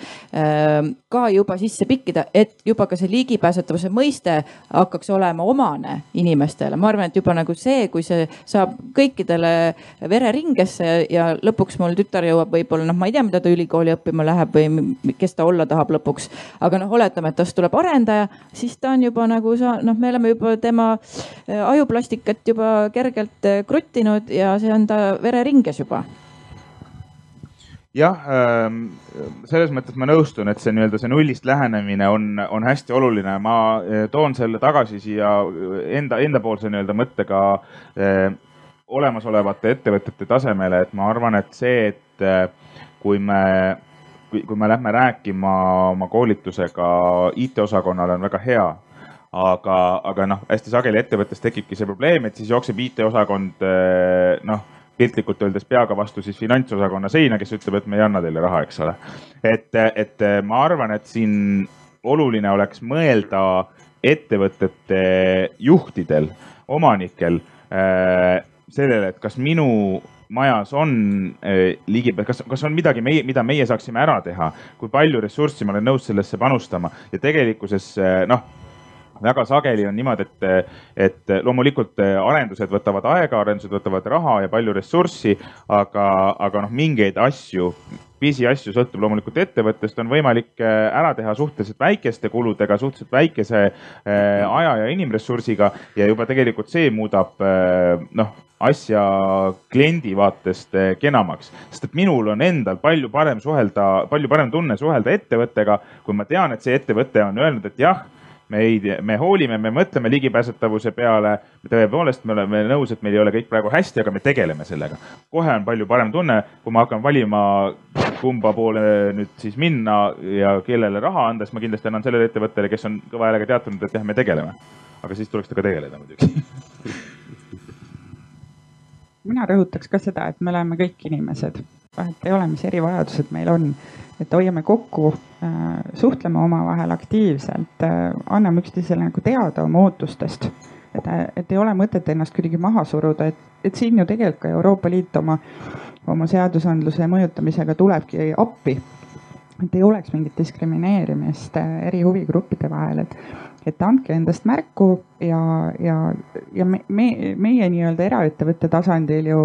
ka juba sisse pikkida, et juba ka see ligipääsetavuse mõiste hakkaks olema omane inimestele. ma arvan, et juba nagu see, kui see saab kõikidele vereringesse ja lõpuks mul tütar jõuab võib-olla noh, ma ei tea, mida ta ülikooli õppima läheb või kes ta olla tahab lõpuks. aga noh, oletame, et tast tuleb arendaja, siis ta on juba nagu sa noh, me oleme juba tema äh, ajuplastikat juba kergelt äh, kruttinud ja see on ta vereringes juba jah, ähm, selles mõttes ma nõustun, et see nii-öelda see nullist lähenemine on, on hästi oluline. ma äh, toon selle tagasi siia enda, endapoolse nii-öelda mõttega olemasolevate ettevõtete tasemele, et ma arvan, et see, et äh, kui me, kui, me lähme rääkima oma koolitusega IT-osakonnale, on väga hea aga, aga noh, hästi sageli ettevõttes tekibki see probleem, et siis jookseb IT-osakond äh, noh, piltlikult öeldes peaga vastu siis finantsosakonna seina, kes ütleb, et me ei anna teile raha, eks ole. et, et ma arvan, et siin oluline oleks mõelda ettevõtete juhtidel, omanikel äh, sellele, et kas minu majas on äh, ligipääs, kas, kas on midagi mida meie saaksime ära teha, kui palju ressurssi ma olen nõus sellesse panustama? Ja tegelikkuses äh, noh väga sageli on niimoodi, et, et loomulikult arendused võtavad aega, arendused võtavad raha ja palju ressurssi, aga, aga noh, mingeid asju pisiasju sõltub loomulikult ettevõttest, on võimalik äh, ära teha suhteliselt väikeste kuludega, suhteliselt väikese äh, aja ja inimressursiga ja juba tegelikult see muudab äh, noh asja kliendi vaatest kenamaks, sest et minul on endal palju parem suhelda, palju parem tunne suhelda ettevõttega, kui ma tean, et see ettevõte on öelnud, et jah me ei, me hoolime, me mõtleme ligipääsetavuse peale. tõepoolest, me oleme nõus, et meil ei ole kõik praegu hästi, aga me tegeleme sellega. kohe on palju parem tunne, kui ma hakkan valima, kumba poole nüüd siis minna ja kellele raha anda, siis ma kindlasti annan sellele ettevõttele, kes on kõva häälega teatanud, et jah, me tegeleme. aga siis tuleks temaga tegeleda muidugi *laughs* mina rõhutaks ka seda, et me oleme kõik inimesed, vahet ei ole, mis erivajadused meil on et hoiame kokku, äh, suhtleme omavahel aktiivselt, äh, anname üksteisele nagu teada oma ootustest. et, et ei ole mõtet ennast kuidagi maha suruda, et, et siin ju tegelikult ka Euroopa Liit oma, oma seadusandluse mõjutamisega tulebki appi. et ei oleks mingit diskrimineerimist äh, eri huvigruppide vahel, et, et andke endast märku ja, ja, ja me, me, meie nii-öelda eraettevõtte tasandil ju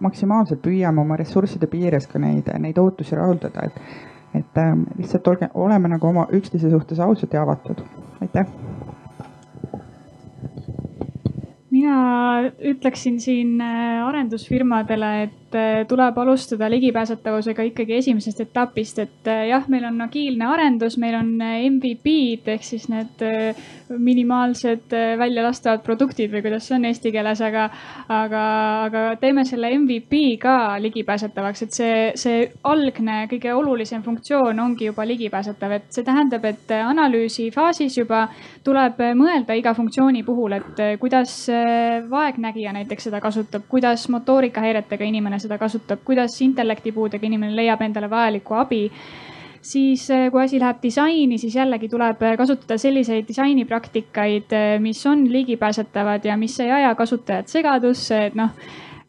maksimaalselt püüame oma ressursside piires ka neid, neid ootusi rahuldada, et et äh, lihtsalt olge, oleme nagu oma üksteise suhtes ausad ja avatud, aitäh. mina ütleksin siin äh, arendusfirmadele, et äh, tuleb alustada ligipääsetavusega ikkagi esimesest etapist, et äh, jah, meil on agiilne arendus, meil on MVP-d ehk siis need minimaalsed väljalastavad produktid või kuidas see on eesti keeles, aga, aga, aga teeme selle MVP ka ligipääsetavaks, et see, see algne kõige olulisem funktsioon ongi juba ligipääsetav, et see tähendab, et analüüsi faasis juba tuleb mõelda iga funktsiooni puhul, et kuidas vaegnägija näiteks seda kasutab, kuidas motoorikahäiretega inimene seda kasutab, kuidas intellektipuudega inimene leiab endale vajalikku abi siis eh, kui asi läheb disaini, siis jällegi tuleb kasutada selliseid disainipraktikaid, eh, mis on ligipääsetavad ja mis ei aja kasutajat segadusse, et noh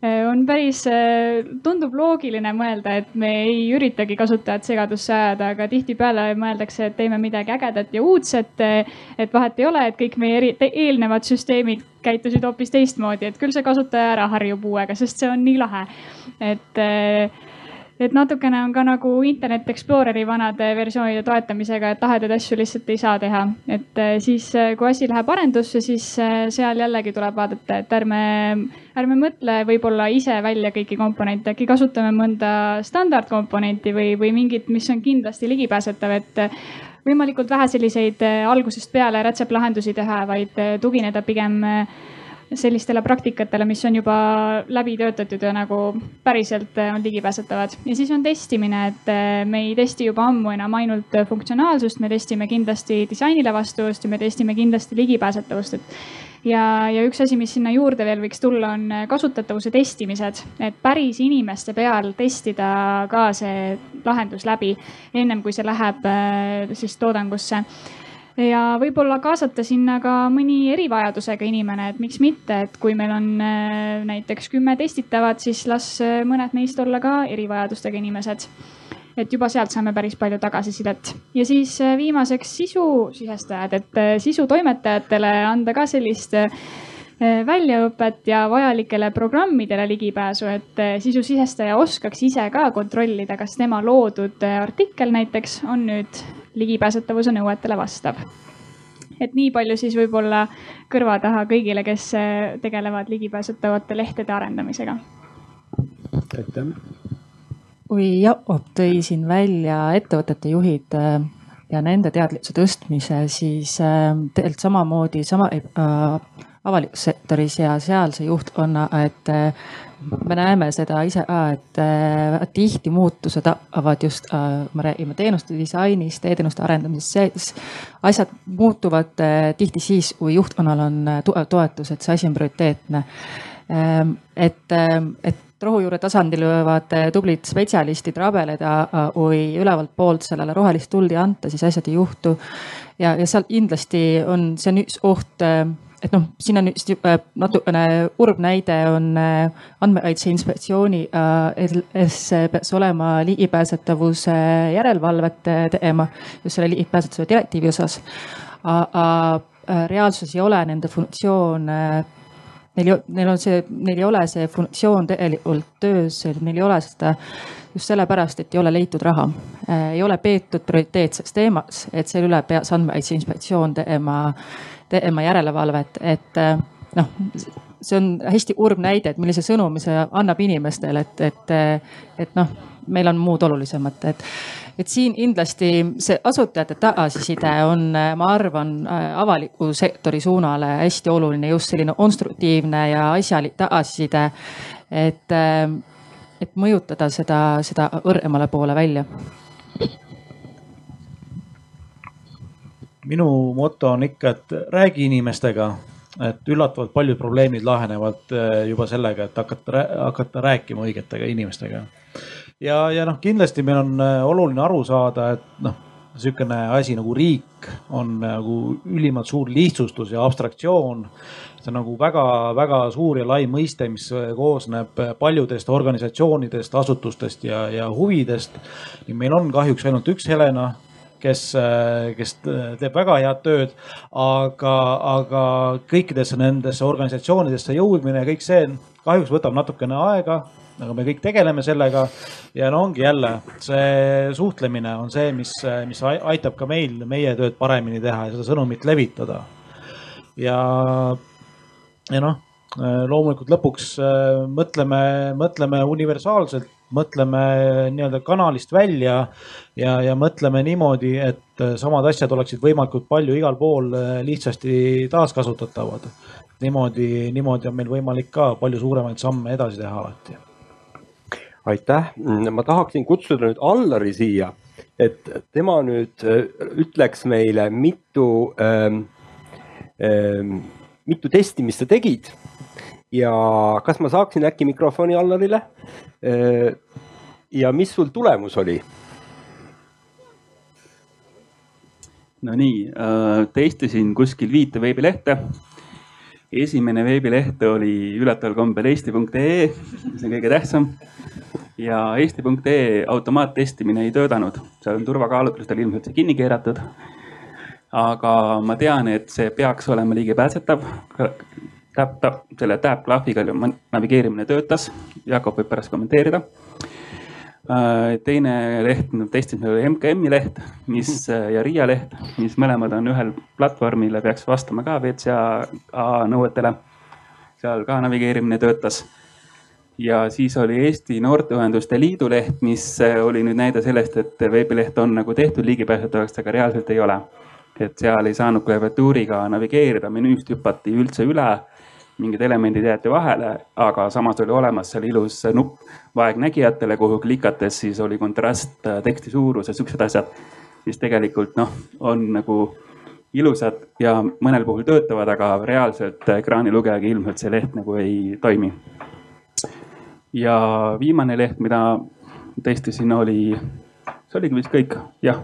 on päris, äh, tundub loogiline mõelda, et me ei üritagi kasutajat segadusse ajada, aga tihtipeale mõeldakse, et teeme midagi ägedat ja uudset. et vahet ei ole, et kõik meie eri, eelnevad süsteemid käitusid hoopis teistmoodi, et küll see kasutaja ära harjub uuega, sest see on nii lahe. et äh, et natukene on ka nagu Internet Exploreri vanade versioonide toetamisega, et lahedaid asju lihtsalt ei saa teha. et eh, siis, eh, kui asi läheb arendusse, siis eh, seal jällegi tuleb vaadata, et ärme, ärme mõtle võib-olla ise välja kõiki komponente, äkki kasutame mõnda standardkomponenti või, või mingit, mis on kindlasti ligipääsetav, et võimalikult vähe selliseid algusest peale rätseplahendusi teha, vaid tugineda pigem sellistele praktikatele, mis on juba läbi töötatud ja nagu päriselt äh, on ligipääsetavad. ja siis on testimine, et äh, me ei testi juba ammu enam ainult funktsionaalsust, me testime kindlasti disainile vastavust ja me testime kindlasti ligipääsetavust, et ja, ja üks asi, mis sinna juurde veel võiks tulla, on kasutatavuse testimised, et päris inimeste peal testida ka see lahendus läbi ennem kui see läheb äh, siis toodangusse ja võib-olla kaasata sinna ka mõni erivajadusega inimene, et miks mitte, et kui meil on äh, näiteks kümme testitavat, siis las äh, mõned neist olla ka erivajadustega inimesed. et juba sealt saame päris palju tagasisidet ja siis äh, viimaseks sisusisestajad, et sisutoimetajatele anda ka sellist väljaõpet ja vajalikele programmidele ligipääsu, et sisusisestaja oskaks ise ka kontrollida, kas tema loodud artikkel näiteks on nüüd ligipääsetavuse nõuetele vastav. et nii palju siis võib-olla kõrva taha kõigile, kes äh, tegelevad ligipääsetavate lehtede arendamisega. aitäh. kui Jakob tõi siin välja ettevõtete juhid äh, ja nende teadlikkuse tõstmise, siis äh, tegelikult samamoodi sama äh, avalikus sektoris ja sealse juhtkonna, et me näeme seda ise ka, et äh, tihti muutused hakkavad just äh,, me räägime teenuste disainist e, e-teenuste arendamisest, siis asjad muutuvad äh, tihti siis, kui juhtkonnal on äh, tugev toetus, et see asi on prioriteetne ähm,. et, ähm, et rohujuure tasandil võivad äh, tublid spetsialistid rabeleda, kui ülevalt poolt sellele rohelist tuld ei anta, siis asjad ei juhtu. ja, ja seal kindlasti on, see on üks oht et noh, siin on just natukene kurb näide on äh, andmekaitse inspektsiooni, kes äh, peaks olema ligipääsetavuse järelevalvet tegema just selle ligipääsetavuse direktiivi osas. aga äh, reaalsus ei ole nende funktsioon neil, neil on see, neil ei ole see funktsioon tegelikult töös, neil ei ole seda just sellepärast, et ei ole leitud raha. ei ole peetud prioriteetseks teemaks, et selle üle peaks andmekaitse inspektsioon tegema tegema järelevalvet, et eh, noh, see on hästi kurb näide, et millise sõnumi see annab inimestele, et, et, et noh, meil on muud olulisemat, et et siin kindlasti see asutajate tagasiside on, ma arvan, avaliku sektori suunale hästi oluline, just selline konstruktiivne ja asjalik tagasiside. et, et mõjutada seda, seda kõrgemale poole välja minu moto on ikka, et räägi inimestega, et üllatavalt paljud probleemid lahenevad eh, juba sellega, et hakata, hakata rääkima õigetega inimestega. ja, ja noh, kindlasti meil on eh, oluline aru saada, et noh, sihukene asi nagu riik on nagu ülimalt suur lihtsustus ja abstraktsioon. see on nagu väga-väga suur ja lai mõiste, mis koosneb paljudest organisatsioonidest, asutustest ja, ja huvidest. meil on kahjuks ainult üks Helena kes, äh, kes teeb väga head tööd. aga, aga kõikidesse nendesse organisatsioonidesse jõudmine ja kõik see kahjuks võtab natukene aega aga me kõik tegeleme sellega ja no ongi jälle see suhtlemine on see, mis, mis aitab ka meil meie tööd paremini teha ja seda sõnumit levitada. ja, ja noh, loomulikult lõpuks äh, mõtleme, mõtleme universaalselt, mõtleme nii-öelda kanalist välja ja, ja mõtleme niimoodi, et samad asjad oleksid võimalikult palju igal pool lihtsasti taaskasutatavad. niimoodi, niimoodi on meil võimalik ka palju suuremaid samme edasi teha alati. aitäh, ma tahaksin kutsuda nüüd Allari siia, et tema nüüd ütleks meile, mitu ähm, ähm, mitu testimist sa tegid ja kas ma saaksin äkki mikrofoni Allarile? Äh, ja mis sul tulemus oli? Nonii äh,, testisin kuskil viite veebilehte. esimene veebileht oli üllataval kombel eesti.ee, see on kõige tähtsam. ja eesti.ee automaattestimine ei töötanud, seal on turvakaalutlustel ilmselt see kinni keeratud aga ma tean, et see peaks olema ligipääsetav. Täp, täp, selle Tab klahviga navigeerimine töötas, Jakob võib pärast kommenteerida. Äh, teine leht, testisime oli MKM-i leht, mis äh, ja Riia leht, mis mõlemad on ühel platvormil ja peaks vastama ka WCA nõuetele. seal ka navigeerimine töötas ja siis oli Eesti Noorteühenduste Liidu leht, mis äh, oli nüüd näide sellest, et veebileht on nagu tehtud ligipääsetavaks, aga reaalselt ei ole et seal ei saanud klaviatuuriga navigeerida, menüüst hüpati üldse üle, mingid elemendid jäeti vahele, aga samas oli olemas seal ilus nupp vaegnägijatele, kuhu klikates siis oli kontrast, äh, teksti suurus ja siuksed asjad, mis tegelikult noh, on nagu ilusad ja mõnel puhul töötavad, aga reaalselt ekraanilugejaga ilmselt see leht nagu ei toimi. ja viimane leht, mida testisin, oli, see oligi vist kõik, jah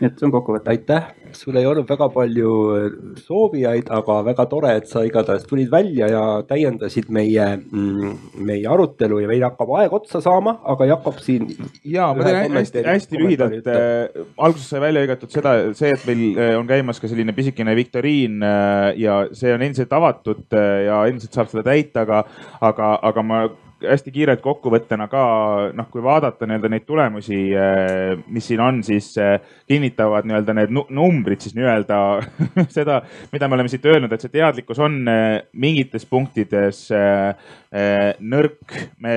et see on kokkuvõte. aitäh, sul ei olnud väga palju äh, soovijaid, aga väga tore, et sa igatahes tulid välja ja täiendasid meie, mm, meie arutelu ja meil hakkab aeg otsa saama, aga Jakob siin. ja ma teen hästi, hästi lühidalt äh,. alguses sai välja hõigatud seda, see, et meil äh, on käimas ka selline pisikene viktoriin ja see on endiselt avatud ja endiselt saab seda täita, aga, aga, aga ma hästi kiirelt kokkuvõttena ka noh, kui vaadata nii-öelda neid tulemusi, eh, mis siin on, siis eh, kinnitavad nii-öelda need numbrid siis nii-öelda *laughs* seda, mida me oleme siit öelnud, et see teadlikkus on eh, mingites punktides nõrk. me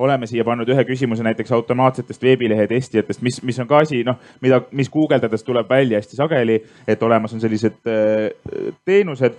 oleme siia pannud ühe küsimuse näiteks automaatsetest veebilehe testijatest, mis, mis on ka asi, noh, mida, mis guugeldades tuleb välja hästi sageli, et olemas on sellised teenused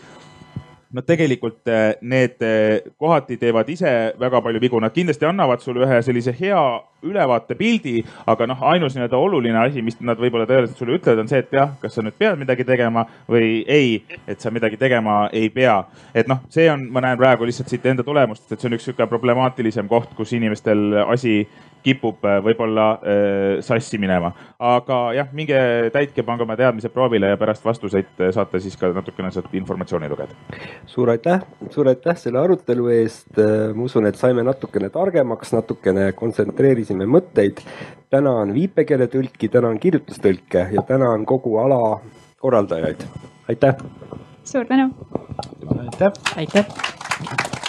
nad tegelikult äh, need äh, kohati teevad ise väga palju vigu, nad kindlasti annavad sulle ühe sellise hea ülevaate pildi, aga noh, ainus nii-öelda oluline asi, mis nad võib-olla tõeliselt sulle ütlevad, on see, et jah, kas sa nüüd pead midagi tegema või ei, et sa midagi tegema ei pea. et noh, see on, ma näen praegu lihtsalt siit enda tulemust, et see on üks sihuke problemaatilisem koht, kus inimestel asi kipub äh, võib-olla äh, sassi minema. aga jah, minge täitke, pange oma teadmised proovile ja pärast vastuseid äh, saate siis ka natukene sealt informatsiooni lugeda. suur aitäh, suur aitäh selle arutelu eest. ma usun, et saime natukene targemaks, natukene kontsentreerisime mõtteid. tänan viipekeeletõlki, tänan kirjutustõlke ja tänan kogu ala korraldajaid. aitäh. suur tänu. aitäh. aitäh.